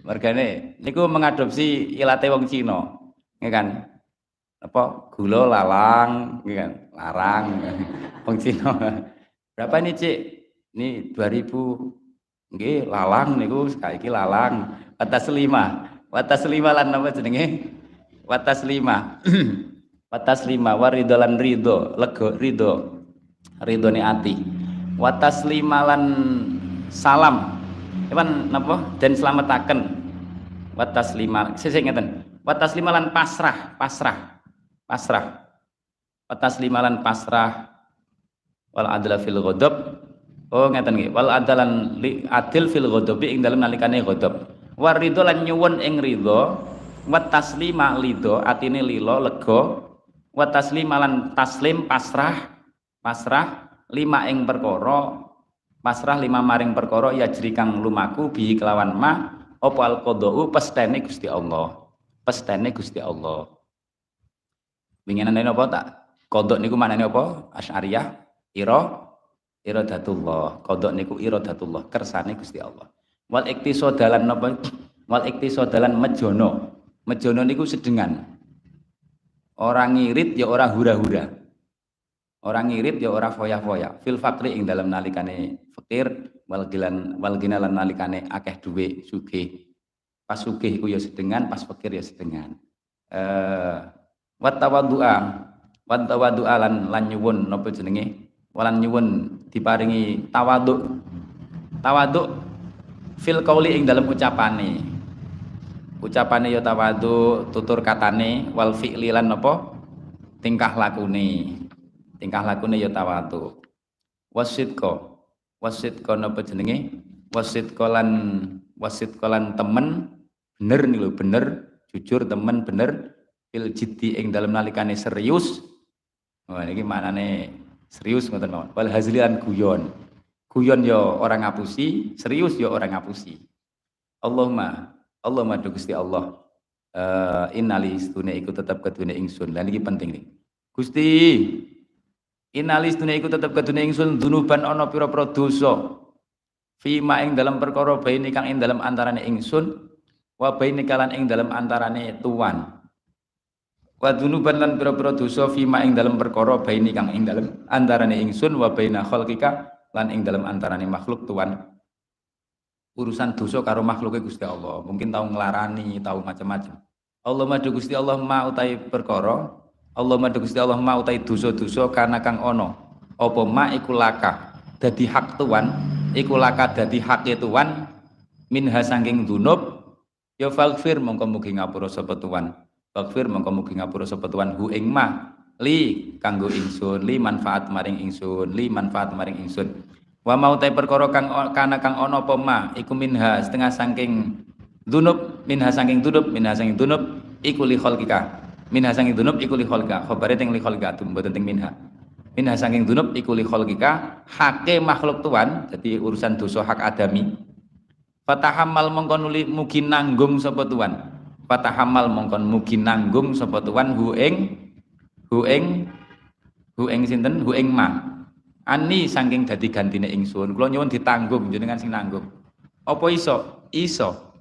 Mergane niku mengadopsi ilate wong Cina. Kan? Apa gula lalang, nggih kan? Larang. [LAUGHS] wong Cina. Berapa nih, Cik? Ini 2000 nggih lalang niku saiki lalang. Watas lima. Watas lima lan napa jenenge? Watas lima. [CLEARS THROAT] Watas lima waridolan ridho, lego ridho. Ridhone ati. Watas lima lan salam. Ewan napa? Dan selamataken watas lima saya ngeten. Watas lima lan pasrah pasrah pasrah. Watas lima lan pasrah. Wal adla fil ghadab. Oh ngeten nggih. Wal adalan li adil fil ghadabi ing dalem nalikane ghadab. War ridho lan nyuwun ing ridho. Wat taslima lido atine lilo lega wat taslima lan taslim pasrah pasrah lima ing perkara pasrah lima maring perkara ya kang lumaku bi kelawan ma apa al qadau pestene Gusti Allah. Pestene Gusti Allah. Winginan apa tak? Kodok niku manane apa? Asy'ariyah ira iradatullah. Kodok niku iradatullah kersane Gusti Allah. Wal iktisodalan napa? Wal iktisodalan mejono. Mejono niku sedengan orang ngirit ya orang hura-hura. Orang ngirit ya orang foya-foya. Fil fakri ing dalam nalikane fakir wal gilan wal ginalan nalikane akeh duwe sugih. Pas sugih iku ya sedengan pas fakir ya sedengan. Eh wat tawaddu'a tawaddu'a lan lan nyuwun napa jenenge? Walan nyuwun diparingi tawadhu tawadhu fil qauli ing dalam ucapane ucapane ya tawadhu tutur katane wal fi'li lan napa tingkah lakune. Tingkah lakune ya tawadhu wasidqa. Wasit kono apa jenenge? Wasit kolan wasit kolan temen. Bener nih lo bener. Jujur temen bener. Fil jiddi ing dalam nalikane serius. Wah ini nih serius ngoten mawon. Wal hazlian guyon. Guyon yo ya orang ngapusi serius yo ya orang ngapusi. Allahumma Allahumma do Gusti Allah uh, innali stune iku tetap kedune ingsun lan iki penting nih Gusti Inalis dunia iku tetep kedune ingsun dunuban ana pira-pira dosa. Fima ing dalam perkara baini kang ing dalam antarane ingsun wa baini kalan ing dalam antarane tuan. Wa dunuban lan pira-pira dosa fima ing dalam perkara baini kang ing dalam antarane ingsun wa baina khalqika lan ing dalam antarane makhluk tuan. Urusan dosa karo makhluke Gusti Allah. Mungkin tahu ngelarani, tahu macam-macam. Allah madu Gusti Allah ma utai perkara Allah madu Gusti Allah mau tai dosa-dosa karena kang ono apa ma iku laka dadi hak tuan iku laka dadi hak tuan minha sangking dunub ya faghfir mongko mugi ngapura sapa tuan faghfir mongko mugi ngapura sapa tuan hu ing ma li kanggo ingsun li manfaat maring ingsun li manfaat maring ingsun wa mau tai perkara kang kana kang ono apa ma iku minha setengah sangking dunub minha sangking dunub minha sangking dunub iku li khalqika. Minha sanging dunub iku li kholika khobare teng li tum mboten teng minha. Minha sanging dunub iku li kholika hake makhluk tuan jadi urusan dosa hak adami. Fatahamal mongkon mugi nanggung sapa tuan. Fatahamal mongkon mugi nanggung sapa tuan hu ing hu ing hu ing sinten? Hu ing ma ani saking dadi gantine ingsun. Kula nyuwun ditanggung jenengan sing nanggung. Apa iso? Iso.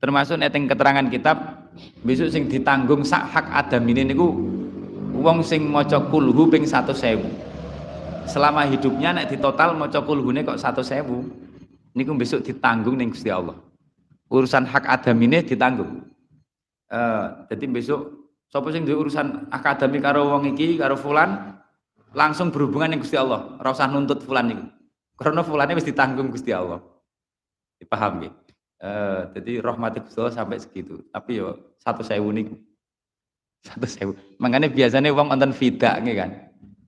Termasuk neteng keterangan kitab besok sing ditanggung sak hak adam ini niku wong sing maca kulhu ping 100.000 selama hidupnya nek ditotal maca kulhune kok 100.000 niku besok ditanggung ning Gusti Allah. Urusan hak adam ini ditanggung. Eh, jadi besok sapa sing duwe urusan akademik karo wong iki karo fulan langsung berhubungan dengan Gusti Allah, ora nuntut fulan iku. Karena fulane wis ditanggung Gusti Allah. Dipaham nggih? Eh, jadi rahmat Gusti Allah sampai segitu. Tapi yo satu sewu niku. [LAUGHS] Satu sewu. Makanya biasanya wong nonton fidak nggih kan.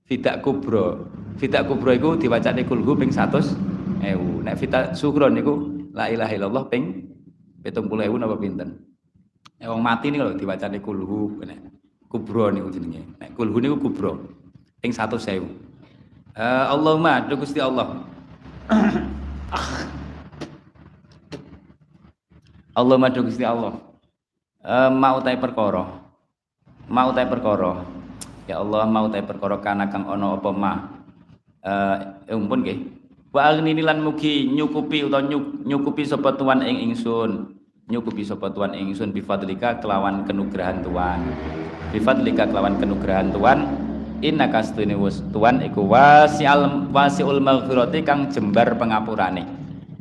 Fidak kubro. Fidak kubro iku diwacane kulhu ping 100 ewu. Nek fidak sugro niku la ilaha illallah ping 70.000 napa pinten? Nek wong mati niku lho diwacane kulhu kubro niku jenenge. Nek kulhu niku kubro. Ping 100.000. Uh, Allahumma do Gusti Allah. Allahumma do Gusti Allah. Uh, mau tai perkara. Mau tai perkara. Ya Allah mau tai perkara kana kang ana apa ma. Eh uh, umpun nggih. Wa agni lan mugi nyukupi utawa nyuk, nyukupi sapa tuan ing ingsun nyukupi sapa tuan ingsun bifadlika kelawan kenugrahan tuan bifadlika kelawan kenugrahan tuan inna kastune wis tuan iku wasial wasiul maghfirati kang jembar pengapurane.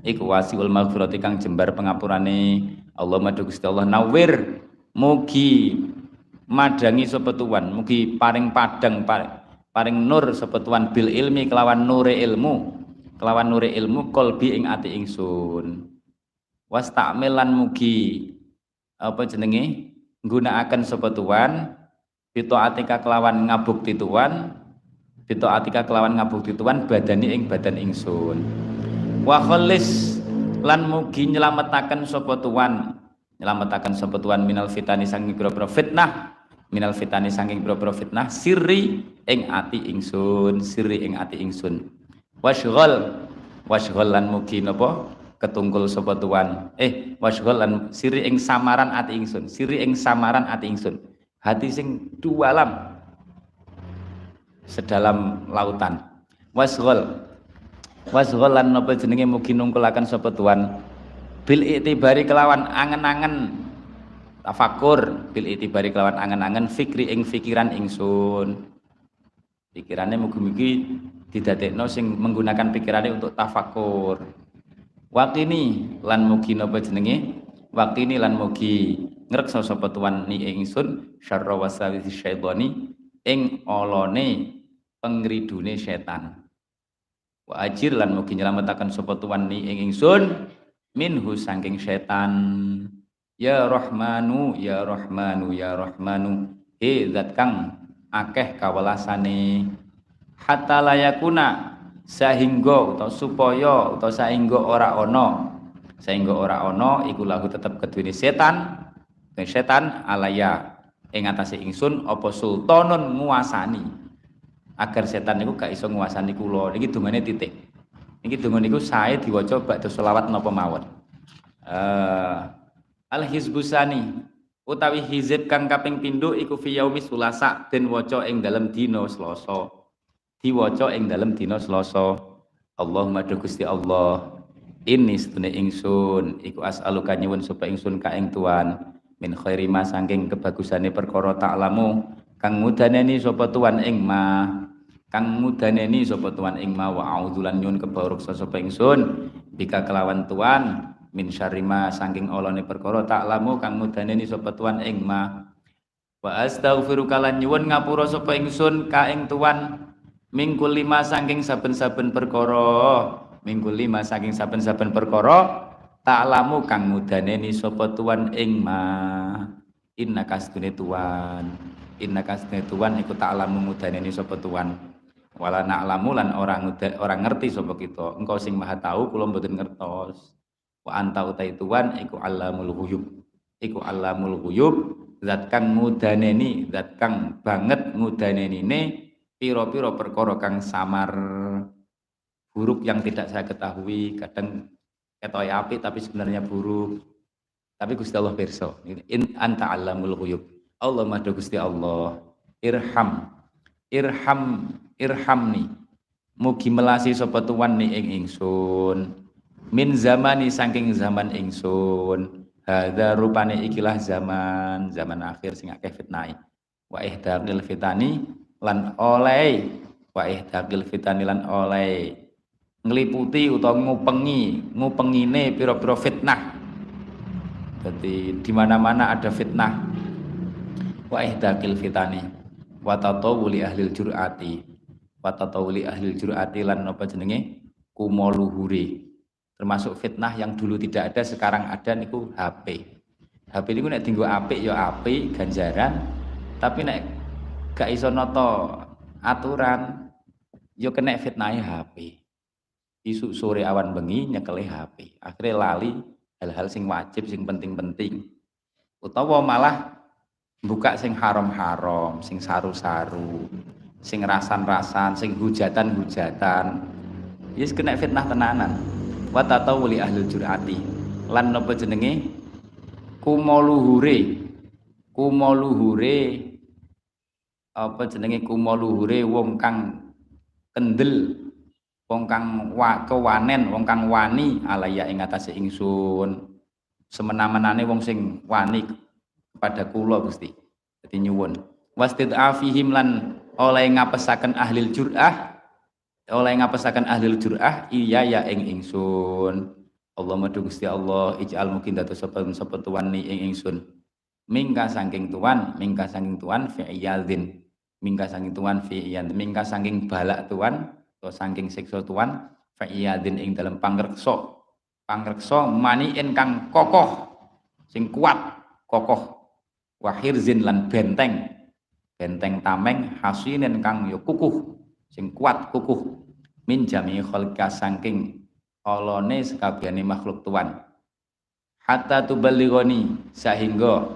Iku wasiul maghfirati kang jembar pengapurane. Allahumma Gusti Allah. Nawir mugi madangi sapa tuan mugi paring padang paring nur sapa tuan bil ilmi kelawan nure ilmu kelawan nure ilmu kolbi ing ati ingsun. Was takmilan mugi apa jenenge? Nggunakaken sapa tuan Bito atika kelawan ngabukti tuan Bito atika kelawan ngabukti tuan badani ing badan ingsun. Wa khalis lan mugi nyelametaken sapa tuan nyelametaken sapa tuan minal fitani saking pira-pira fitnah minal fitani saking pira-pira fitnah sirri ing ati ingsun sirri ing ati ingsun. Wasyghal wasyghal lan mugi napa? Ketungkul sapa tuan. Eh wasyghal lan siri ing samaran ati ingsun siri ing samaran ati ingsun hati sing dualam sedalam lautan. Wasghal wasghal lan napa jenenge mugi nungkulaken sapa tuan? Bil itibari kelawan angen-angen. Tafakur bil itibari kelawan angen-angen fikri ing fikiran ingsun. Pikirannya mugi-mugi didadekno sing menggunakan pikirannya untuk tafakur. Wakini lan mugi napa jenenge? Wakini lan mugi ngreksa sapa tuan ni ingsun syarra wasawisi syaitani ing olone pengridune setan. Wa ajir lan mugi nyelametaken sapa tuan ni ing ingsun minhu saking setan. Ya Rahmanu, ya Rahmanu, ya Rahmanu. He zat kang akeh kawelasane hatta layakuna sehingga atau supaya atau sehingga ora ono sehingga ora ono iku lahu tetep kedune setan dan setan alaya ing atase ingsun apa sultanun nguasani? Agar setan niku gak iso nguasani kula. Niki dungane titik. Niki dungo niku sae diwaca ba'da selawat napa mawon? Uh, al hizbusani utawi hizib kang kaping pindho iku fi yaumi sulasa den waca ing dalem dina Selasa. Diwaca ing dalam dina Selasa. Allahumma do Gusti Allah ini setune ingsun iku as'aluka nyuwun supaya ingsun ka ing tuan min khairi ma saking kebagusane perkara ta'lamu. Kang mudaneni sapa tuan ing ma. Kang mudaneni sapa tuan ing ma wa a'udzulan nyuwun kebaruk sapa ingsun. Bika kelawan tuan min syarri ma saking olone perkara ta'lamu. Kang mudaneni sapa tuan ing ma. Wa astaghfiruka lan nyuwun ngapura sapa ingsun ka ing tuan. Mingkul lima saking saben-saben perkara. Mingkul lima saking saben-saben perkara ta'lamu kang mudaneni sapa tuan ing ma. Inna kastune tuan. Inna kastune tuan iku ta'lamu mudaneni sapa tuan. Wala na'lamu lan orang orang ngerti sapa kita. Engkau sing maha tahu kula mboten ngertos. Wa anta utai tuan iku alamul ghuyub. Iku alamul ghuyub zat kang mudaneni zat kang banget mudaneni ne piro-piro perkara kang samar. Buruk yang tidak saya ketahui kadang ketoy api tapi sebenarnya buruk. Tapi Gusti Allah perso in anta alamul ghuyub. Allah madu Gusti Allah. Irham. Irham irhamni. Mugi melasi sapa tuan ni ing ingsun. Min zamani saking zaman ingsun. Hadza rupane ikilah zaman zaman akhir sing akeh fitnah wa ihdaqil fitani lan oleh. Wa ihdaqil fitani lan oleh ngliputi utawa ngupengi ngupengine pira-pira fitnah. Jadi di mana-mana ada fitnah. Wa ihdaqil fitani wa tatawuli ahlil jur'ati. Wa tatawuli ahlil jur'ati lan napa jenenge? Kumo luhure termasuk fitnah yang dulu tidak ada sekarang ada niku HP HP niku nek dienggo apik ya apik ganjaran. Tapi nek gak iso noto aturan yo kena fitnahe HP isu sore awan bengi nyekeli HP akhirnya lali hal-hal sing wajib sing penting-penting. Utawa malah buka sing haram-haram sing saru-saru sing rasan-rasan sing hujatan-hujatan. Yes kena fitnah tenanan. Wa tatawuli ahli jurati. Lan napa jenenge? Kumoluhure kumoluhure apa jenenge? Kumoluhure wong kang kendel wong kang wa, kewanen wong kang wani alaya ing atase ingsun. Semena-menane wong sing wani kepada kula Gusti. Dadi nyuwun. Wastidafihim lan oleh ngapesaken ahli jur'ah oleh ngapesaken ahli jur'ah iya ya ing ingsun. Allah madu Gusti Allah ij'al mungkin dados sapa sapa tuan ni ing ingsun. Mingka saking tuan mingka saking tuan fi iyadin. Mingka saking tuan fi mingka saking balak tuan atau saking siksa tuan fi iyadin ing dalam pangreksa. Pangreksa mani kang kokoh sing kuat kokoh. Wahirzin lan benteng. Benteng tameng hasinen kang yo kukuh sing kuat kukuh. Min jami khalqa saking olone sekabiane makhluk tuan. Hatta tuballighani sehingga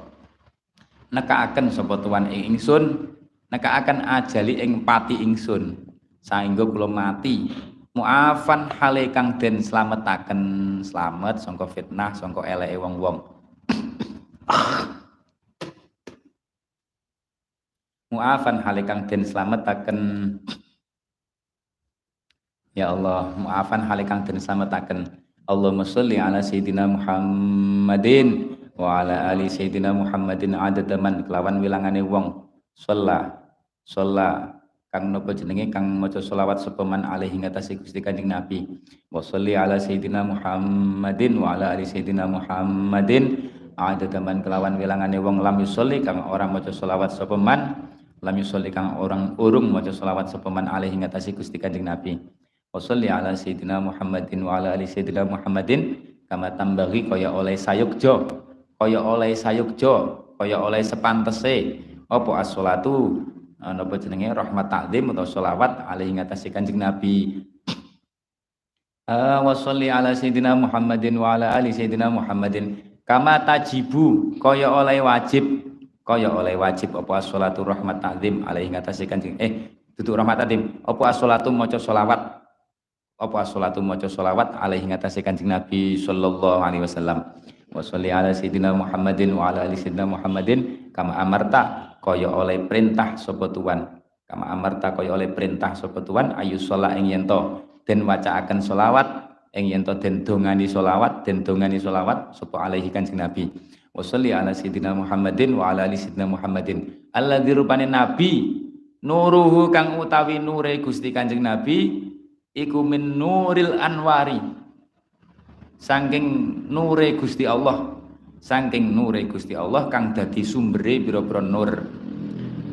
nekaaken sapa tuan ing ingsun nekaaken ajali ing pati ingsun sehingga kula mati. Muafan hale kang den slametaken. Slamet sangka fitnah sangka eleke wong-wong. Muafan hale kang den slametaken. Ya Allah, maafan halikang dan selamatkan. Allahumma salli ala Sayyidina Muhammadin wa ala ali Sayyidina Muhammadin adada man kelawan wilangane wong. Sholla sholla kang nopo jenenge kang maca selawat sapa man alaihi ngatasi Gusti Kanjeng Nabi. Wa salli ala Sayyidina Muhammadin wa ala ali Sayyidina Muhammadin. Adada man kelawan wilangane wong lam yusolli kang ora maca selawat sapa man lam yusolli kang orang urung maca selawat sapa man alaihi ngatasi Gusti Kanjeng Nabi. Wasalli ala Sayyidina Muhammadin wa ala ali Sayyidina Muhammadin. Kama tambagi kaya oleh sayukjo kaya oleh sayukjo kaya oleh sepantese. Apa as-salatu napa jenenge? Rahmat takzim atau selawat alaihi ngatasi Kanjeng Nabi. Wa sholli ala Sayyidina Muhammadin wa ala ali Sayyidina Muhammadin. Kama tajibu kaya oleh wajib. Kaya oleh wajib apa as-salatu rahmat takzim alaihi ngatasi Kanjeng eh duduk rahmat takzim apa as-salatu maca selawat apa salatu maca selawat alaihi ngatasi kanjeng Nabi sallallahu alaihi wasallam? Wa sholli ala sayyidina Muhammadin wa ala ali sayyidina Muhammadin. Kama amarta kaya oleh perintah sapa tuan. Kama amarta kaya oleh perintah sapa tuan ayu sholat ing yento den wacaaken selawat ing yento den dongani selawat den dongani selawat sapa alaihi kanjeng Nabi. Wa sholli ala sayyidina Muhammadin wa ala ali sayyidina Muhammadin. Alladzi rupane nabi nuruhu kang utawi nure Gusti Kanjeng Nabi iku min nuril anwari. Saking nure Gusti Allah saking nure Gusti Allah kang dadi sumbere pira-pira nur.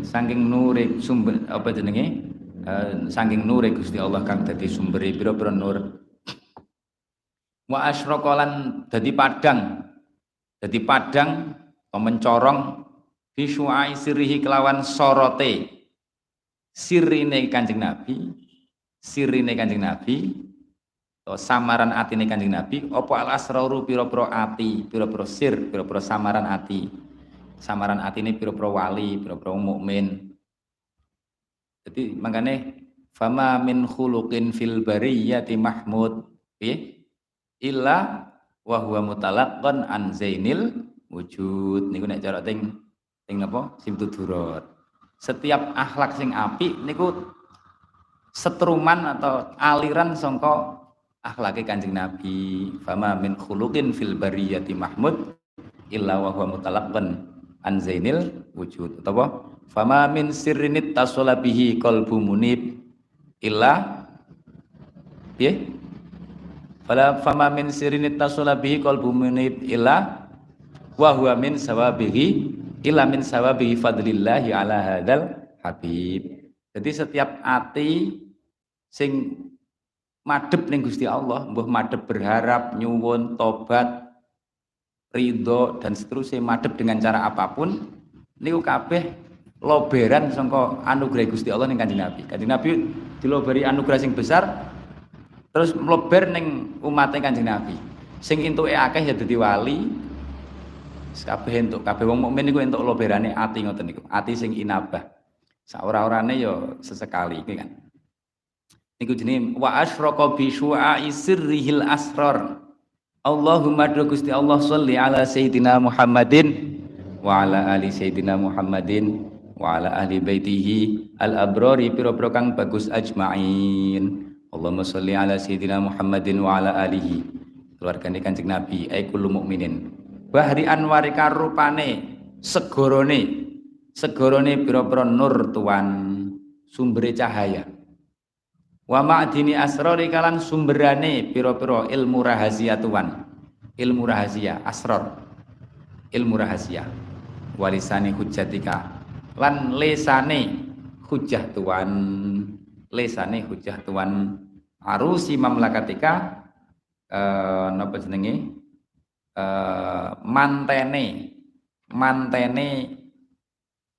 Saking nure sumber apa jenenge? Uh, saking nure Gusti Allah kang dadi sumbere pira-pira nur. Wa asyraqalan dadi padang. Dadi padang mencorong bisyu'ai sirihi kelawan sorote. Sirine Kanjeng Nabi sirine Kanjeng Nabi samaran atine Kanjeng Nabi apa al asraru pira-pira ati pira-pira sir pira-pira samaran ati? Samaran atine pira-pira wali pira-pira mukmin. Jadi makanya fama min khuluqin fil bariyati mahmud piye? Illa wa huwa mutalaqqan an zainil wujud. Niku nek cara ting ting napa simtudurat setiap akhlak sing apik niku setruman atau aliran songko akhlaki kanjeng Nabi fama min khuluqin fil bariyati mahmud illa wa huwa mutalaqban an zainil wujud. Atau fama min sirrinit tasala bihi munib illa ya? Fala fama min sirrinit tasala bihi qalbu munib illa wa huwa min sawabihi illa min sawabi fadlillahi ala hadzal habib. Jadi setiap ati sing madep ning Gusti Allah, mbuh madep berharap, nyuwun, tobat, ridho dan seterusnya madep dengan cara apa pun niku kabeh loberan sangka anugerah Gusti Allah ning Kanjeng Nabi. Kanjeng Nabi diloberi anugerah sing besar terus mleber ning umatnya Kanjeng Nabi. Sing entuke akeh ya dadi wali. Kabeh entuk kabeh wong mukmin niku entuk loberane ati ngoten niku. Ati sing inabah. Saora-orane ya sesekali iki kan. Niku jenenge wa asyraqa bi syu'a'i sirrihil asrar. Allahumma Gusti Allah sholli ala sayyidina Muhammadin wa ala ali sayyidina Muhammadin wa ala ahli baitihi al abrari piro-piro kang bagus ajmain Allahumma sholli ala sayyidina Muhammadin wa ala alihi keluargane Kanjeng Nabi ai kullu mukminin bahri anwari karupane segorone segorone piro-piro nur tuan sumber cahaya wa ma'dini asrori kalan sumberane piro-piro ilmu rahasia tuan ilmu rahasia asror. Ilmu rahasia. Walisani hujatika lan lesane hujah tuan. Lesane hujah tuan. Arusi mamlakatika eh napa jenenge? Eh mantene mantene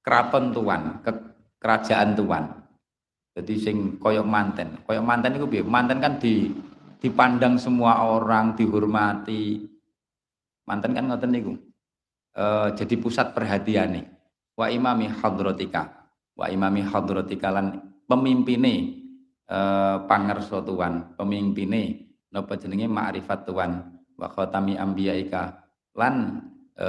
keraton tuan ke kerajaan tuan jadi sing koyok manten. Koyok manten itu piye? Manten kan di dipandang semua orang dihormati. Manten kan ngoten niku? E, jadi pusat perhatian nih wa imami hadratika wa imami hadratika lan pemimpine e, pangerso tuan pemimpine napa jenenge? Ma'rifat tuan wa khatami ambiyaika. Lan e,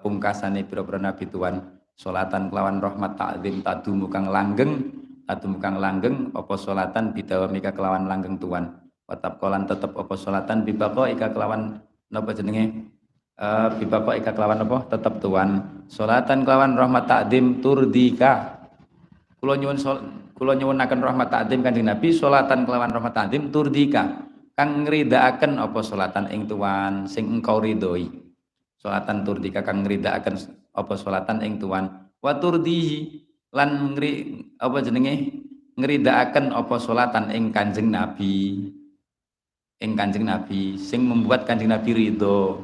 pungkasane pira-pira nabi tuan salatan kelawan rahmat takzim tadumu kang langgeng atum kang langgeng apa salatan bidawamika kelawan langgeng tuan? Watap kolan tetep apa salatan bibako ika kelawan napa jenenge? Uh, bibako ika kelawan apa? Tetep tuan. Salatan kelawan rahmat takdim turdika. Kula nyuwun kula nyuwunaken rahmat takdim kanjeng Nabi. Salatan kelawan rahmat takdim turdika. Kang ngridaaken apa salatan ing tuan sing engkau ridhoi? Salatan turdika kang ngridaaken apa salatan ing tuan? Wa turdihi lan ngri apa jenenge? Ngridaaken apa salatan ing Kanjeng Nabi. Ing Kanjeng Nabi sing membuat Kanjeng Nabi ridho.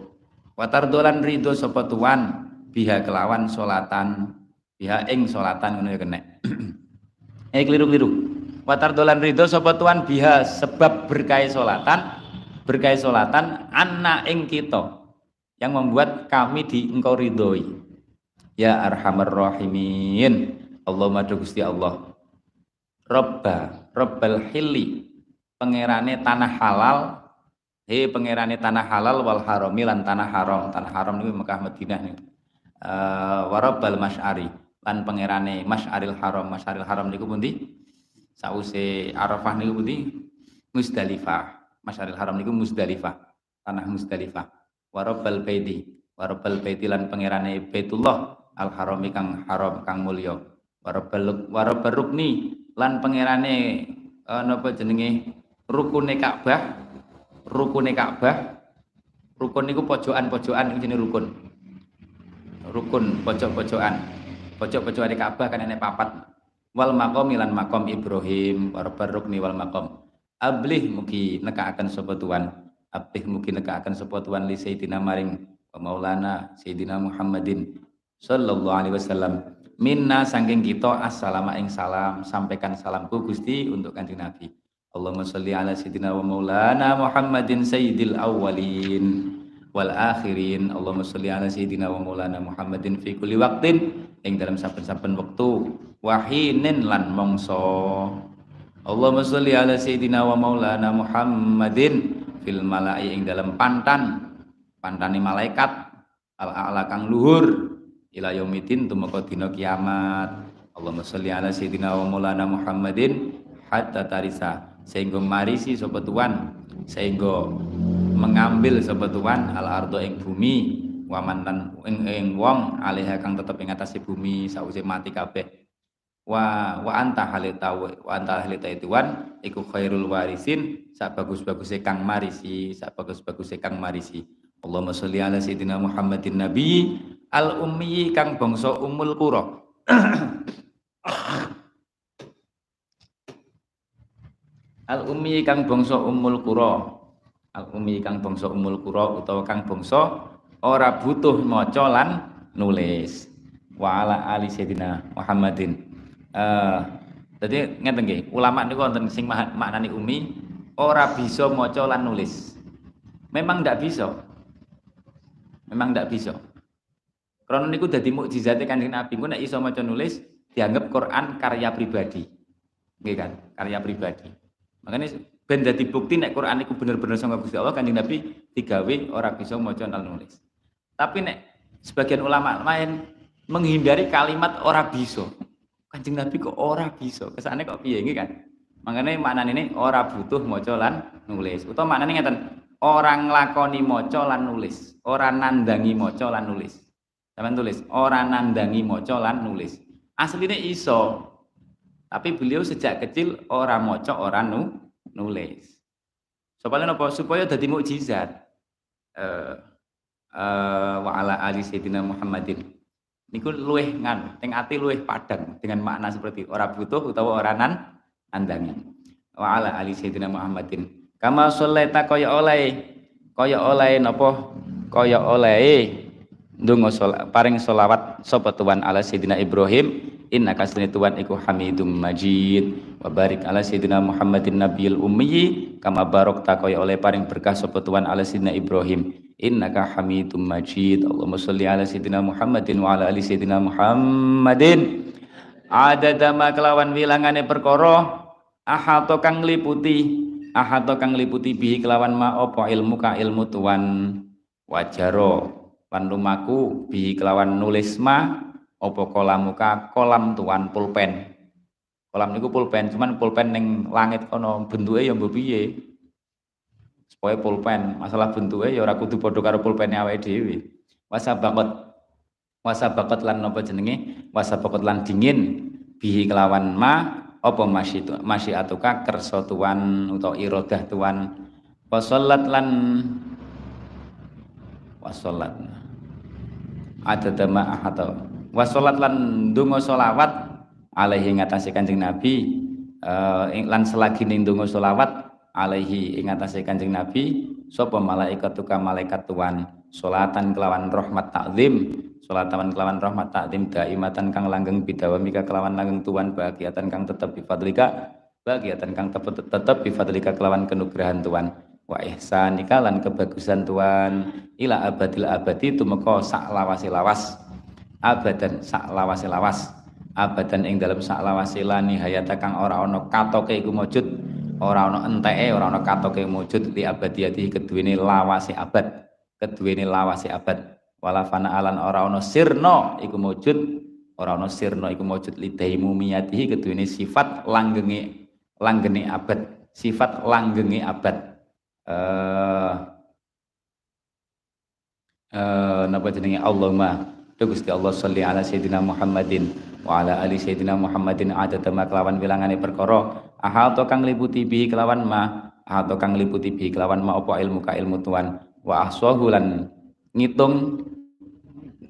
Watar dolan ridho sapa tuan? Biha kelawan salatan biha ing salatan ngono ya kena [CLEARS THROAT] eh keliru-keliru. Watar dolan ridho sapa tuan? Biha sebab berkait salatan berkait salatan anna ing kita yang membuat kami di engkau ridhoi. Ya arhamar rahimin Allahumma Gusti Allah. Robba Robbal Hili pangerane tanah halal. He pangerane tanah halal wal harami lan tanah haram. Tanah haram niku Mekah Madinah niku. Uh, warabbal masyari. Lan pangerane masyaril haram. Masyaril haram niku pundi? Sause Arafah niku pundi? Musdalifah masyaril haram niku Musdalifah tanah Musdalifah warabbal baiti. Warabbal baiti lan pangerane Baitullah. Al harami kang haram kang mulya warabal rukni lan pangerane uh, napa jenenge? Rukune Ka'bah. Rukune Ka'bah. Rukun niku pojokan-pojokan jenenge rukun. Rukun pojok-pojokan. Pojok-pojokane Ka'bah kan enek papat. Wal maqam lan makom Ibrahim. Warabal rukni wal makom ablih mugi nekaaken sapa tuan ablih mugi nekaaken sapa tuan li sayyidina maring maulana sayyidina Muhammadin sallallahu alaihi wasallam minna sangking kita assalamu ing salam sampaikan salamku Gusti untuk kanjeng Nabi. Allahumma sholli ala sayyidina wa maulana Muhammadin sayyidil awwalin wal akhirin. Allahumma sholli ala sayyidina wa maulana Muhammadin fi kulli waqtin ing dalam saben-saben wektu wahinin lan mongso Allahumma sholli ala sayyidina wa maulana Muhammadin fil malai ing dalam pantan pantane malaikat al a'la kang luhur ila yaumidin tumeka dina kiamat. Allahumma sholli ala sayyidina wa maulana Muhammadin hatta tarisa. Sehingga marisi sapa tuan sehingga mengambil sapa tuan al ardo ing bumi waman lan ing, ing wong alaiha kang tetep ing atase bumi sause mati kabeh. Wa wa anta halita wa anta halita tuan iku khairul warisin sak bagus-baguse kang marisi sak bagus-baguse kang marisi. Allahumma sholli ala sayyidina Muhammadin nabi al ummi kang bangsa umul qura. Al ummi kang bangsa umul qura. Al ummi kang bangsa umul qura utawa kang bangsa ora butuh maca lan nulis. Wa ala ali sayyidina Muhammadin. Uh, jadi ngeten nggih ulama niku wonten sing maknani umi ora bisa maca lan nulis. Memang ndak bisa. Memang ndak bisa karena niku dadi mukjizate kanjeng Nabi ku nek iso maca nulis dianggap Quran karya pribadi nggih kan karya pribadi makanya ben dadi bukti nek Quran niku bener-bener sanga Gusti Allah kanjeng Nabi digawe ora bisa maca lan nulis tapi nek sebagian ulama lain menghindari kalimat ora bisa. Kanjeng Nabi kok ora bisa. Kesane kok piye iki kan? Makanya maknane ini ora butuh maca lan nulis. Utawa maknane ngeten, orang nglakoni maca lan nulis, ora nandangi maca lan nulis. Sampeyan tulis, ora nandangi maca lan nulis. Aslinya iso. Tapi beliau sejak kecil ora maca ora nu, nulis. Supaya apa? Supaya dadi mukjizat. Eh uh, wa ala ali sayyidina Muhammadin niku luweh ngan teng ati luweh padang dengan makna seperti ora butuh utawa ora nan andangi wa ala ali sayyidina Muhammadin kama shallaita kaya oleh kaya oleh napa kaya oleh ndonga paring selawat sapa tuan ala sayyidina Ibrahim inna kasni tuan iku hamidum majid. Wa barik ala sayyidina Muhammadin nabiyil ummi kama barok kaya oleh paring berkah sapa tuan ala sayyidina Ibrahim innaka hamidum majid. Allahumma sholli ala sayyidina Muhammadin wa ala ali sayyidina Muhammadin. Adada ma kelawan wilangane perkara ahato kang liputi ahato kang liputi bihi kelawan ma ilmu ka ilmu tuan wajaro lan lumaku bihi kelawan nulis ma apa kolamuka kolam tuan pulpen. Kolam niku pulpen cuman pulpen ning langit kono bentuke ya mbok piye? Supaya pulpen masalah bentuknya ya ora kudu padha karo pulpene awake dhewe. Wasabaqat wasabaqat lan napa jenenge? Wasabaqat lan dingin bihi kelawan ma apa masyi atuka kersa tuan utawa iradah tuan. Wasallat lan wasallat ada dama atau wasallat lan donga selawat alaihi ngatasi kanjeng Nabi uh, lan selagi ning donga selawat alaihi ing atase Kanjeng Nabi sapa malaikat tuka malaikat tuan. Salatan kelawan rahmat takzim salatan kelawan rahmat takzim daimatan kang langgeng bidawamika kelawan langgeng tuan bahagiatan kang tetep bifadlika bahagiatan kang tetep tetep bifadlika kelawan kenugrahan tuan wa ihsanika lan kebagusan tuan ila abadil abadi tumeka sak lawase lawas. Abadan sak lawase lawas. Abadan ing dalam sak lawase lani hayata kang ora ana katoke iku maujud ora ana enteke ora ana katoke wujud li abadiyati keduwene lawase abad. Keduwene lawase abad. Wala fana alan ora ana sirna iku wujud ora ana sirna iku wujud li daimumiyatihi keduwene sifat langgenge langgene abad. Sifat langgenge abad eh uh, napa jenenge? Allahumma. Gusti Allah sholli ala sayyidina Muhammadin wa ala ali sayyidina Muhammadin. Adada kelawan wilangane perkara. Ahato kang liputi bihi kelawan ma. Ahato kang liputi bihi kelawan ma. Apa ilmu ka ilmu tuan wa ahsahu lan ngitung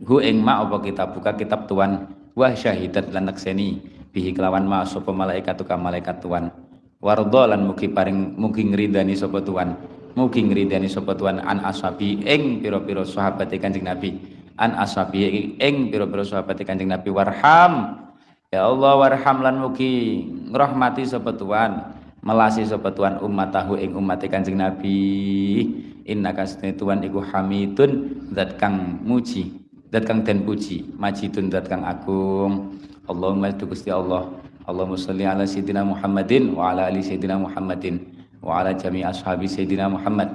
hu ing ma. Apa kita buka kitab tuan wa syahidat lan nakseni bihi kelawan ma. Sapa malaikat ka malaikat tuan wardo lan mugi paring mugi ngridani sapa tuan mugi ngridani sapa tuan an ashabi ing pira-pira sahabat Kanjeng Nabi. An ashabi ing pira-pira sahabat Kanjeng Nabi. Warham. Ya Allah warham lan mugi ngrahmati sapa Tuhan. Melasi sapa Tuhan ummatahu ing umat Kanjeng Nabi. Innaka Tuhan iku hamidun zat kang muji zat kang den puji majidun zat kang agung. Allahumma Gusti Allah Allahumma sholli ala sayyidina Muhammadin wa ala ali sayyidina Muhammadin wa ala jami ashabi sayyidina Muhammad.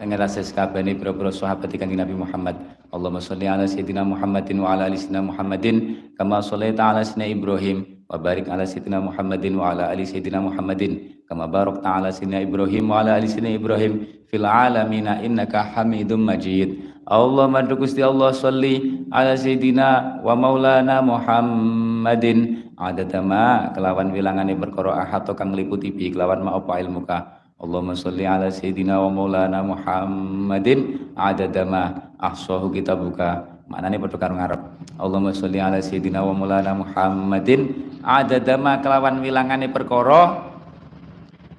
Ngerasa sekabani pira-pira sahabat kanjeng Nabi Muhammad. Allahumma sholli ala sayyidina Muhammadin wa ala ali sayyidina Muhammadin kama shallaita ala sayyidina Ibrahim wa barik ala sayyidina Muhammadin wa ala ali sayyidina Muhammadin kama barakta ala sayyidina Ibrahim wa ala ali sayyidina Ibrahim fil alamin innaka Hamidum Majid Allahumma Gusti Allah sholli ala sayyidina wa maulana Muhammadin. Adada ma kelawan wilangane perkara ahad kang liputi bi kelawan ma apa ilmuka Allahumma sholli ala sayyidina wa maulana Muhammadin. Adada ma ahsahu kita buka maknane padha karo ngarep. Allahumma sholli ala sayyidina wa maulana Muhammadin. Adada ma kelawan wilangane perkara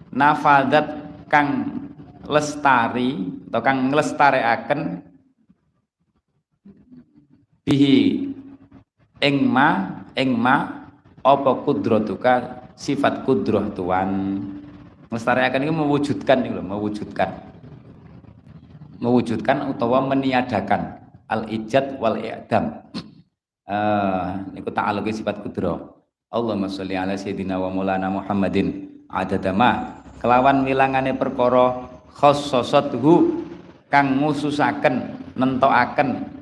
nafadat kang lestari atau kang nglestarekaken bihi ing ma ing ma apa kudratuka sifat kudroh Tuhan melestarikan itu mewujudkan ini loh, mewujudkan. Mewujudkan utawa meniadakan. Al ijad wal i'dam uh, [CLEARS THROAT] niku ta'aluki sifat kudro Allahumma sholli ala sayyidina wa maulana Muhammadin adadama. Kelawan wilangane perkara khassasathu kang ngususaken nentokaken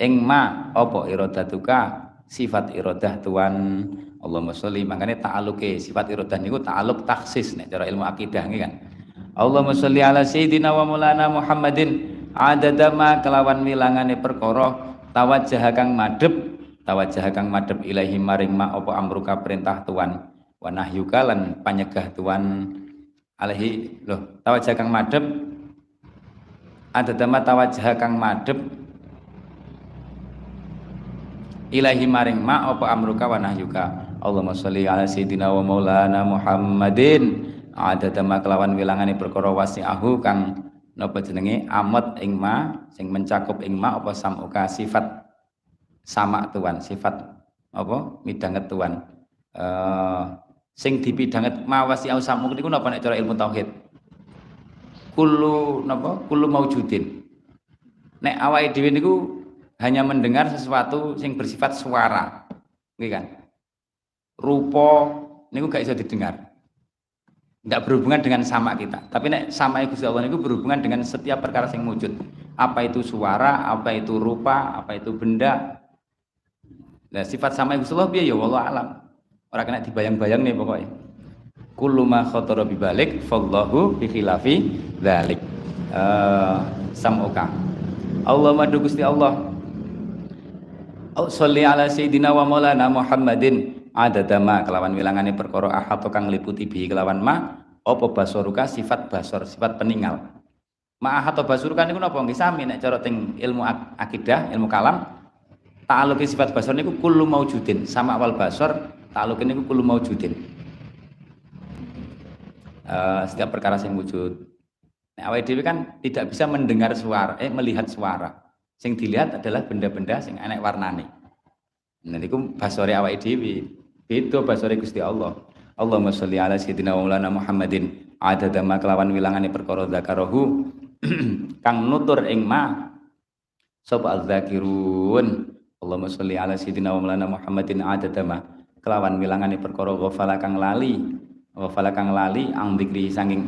ing ma apa iradatuka? Sifat iradah Tuhan Allahumma sholli. Makanya ta'aluke sifat iradah niku ta'aluk taksis nek cara ilmu akidah nggih kan. Allahumma sholli ala sayyidina wa maulana Muhammadin. Adada ma kelawan wilangane perkara tawajjah kang madhep tawajjah kang madhep ilahi maring ma apa amruka perintah Tuhan wa nahyuka lan panyegah Tuhan alaihi loh tawajjah kang madhep. Adada ma tawajjah kang madhep ilahi maring ma apa amruka wa nahyuka. Allahumma sholli ala sayyidina wa maulana Muhammadin. Adada kelawan wilangane perkara wasi'ahu kang napa jenenge? Amat ing ma sing mencakup ing ma apa samuka? Sifat sama tuan sifat apa? Midanget tuan. Uh, sing dipidanget ma wasi'ahu samuka niku napa nek cara ilmu tauhid? Kullu napa? Kullu maujudin. Nek awake dhewe niku hanya mendengar sesuatu sing bersifat suara nggih kan rupa niku gak bisa didengar. Tidak berhubungan dengan sama kita. Tapi nek sama Gusti Allah niku berhubungan dengan setiap perkara yang wujud. Apa itu suara, apa itu rupa, apa itu benda. Nah, sifat sama Gusti Allah biya ya wallah alam. Orang kena dibayang-bayang nih pokoknya. Kullu ma fallahu bi khilafi dzalik. Uh, samuka. Allah madu Gusti Allah. Sholli ala sayyidina wa maulana Muhammadin. Ada dama kelawan wilangane perkara ahad kang liputi bi kelawan ma apa basoruka sifat basor sifat peninggal. Ma ahad basoruka niku napa? Nggih sami nek cara teng ilmu akidah ilmu kalam ta'aluki sifat basor niku kullu maujudin. Sama awal basor ta'aluki niku kullu maujudin. Uh, setiap perkara yang wujud. Nah, awal dewi kan tidak bisa mendengar suara eh melihat suara sing dilihat adalah benda-benda sing aneh warnane. Nah, niku basore awake dhewe. Itu basore Gusti Allah. Allahumma sholli ala sayyidina wa maulana Muhammadin. Adada ma kelawan wilangane perkara zakarahu [CLEARS THROAT] kang nutur ing ma. Sapa al-zakirun Allahumma sholli ala sayyidina wa maulana Muhammadin. Adada ma kelawan wilangane perkara ghafala kang lali. Ghafala kang lali ang dikri sanging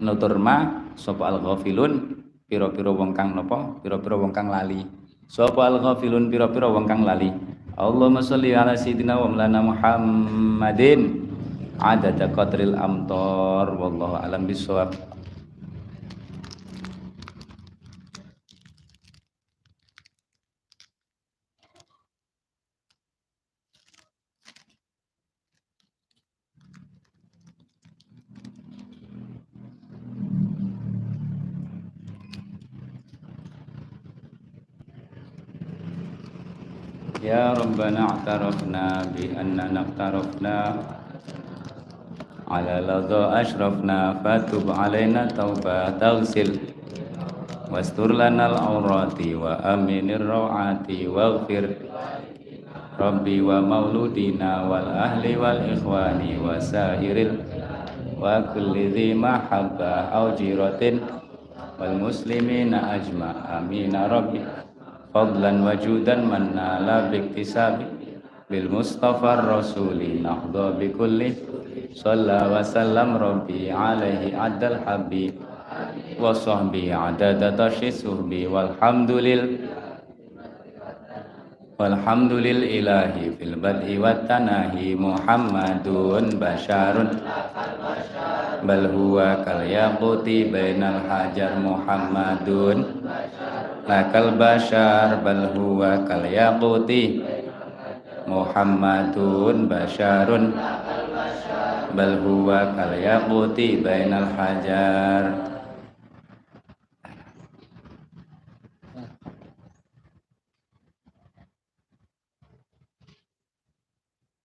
nutur ma. Sapa al-ghafilun pira-pira wong kang napa? Pira-pira wong kang lali. Sapa al-ghafilun pira-pira wong kang lali? Allahumma salli ala sayyidina wa maulana Muhammadin. Adada qadril amtor wallahu alam bisawab يا ربنا اعترفنا بأننا اقترفنا على لظى أشرفنا فتب علينا توبة تغسل واستر لنا العورات وأمن الروعات واغفر ربي ومولودنا والأهل والإخوان وسائر وكل ذي محبة أو جيرة والمسلمين أجمع. آمين ربي fadlan wajudan man nala biktisabi bil mustafa rasuli nahdha bi kulli. Wa sallam rabbi alaihi adal habib. Wa sahbi adada tashi suhbi walhamdulil. Ilahi fil bad'i wat tanahi muhammadun basharun. Bal huwa kal yaquti bainal hajar muhammadun lakal bashar bal huwa kal yaquti Muhammadun basharun. Bal huwa kal yaquti bainal hajar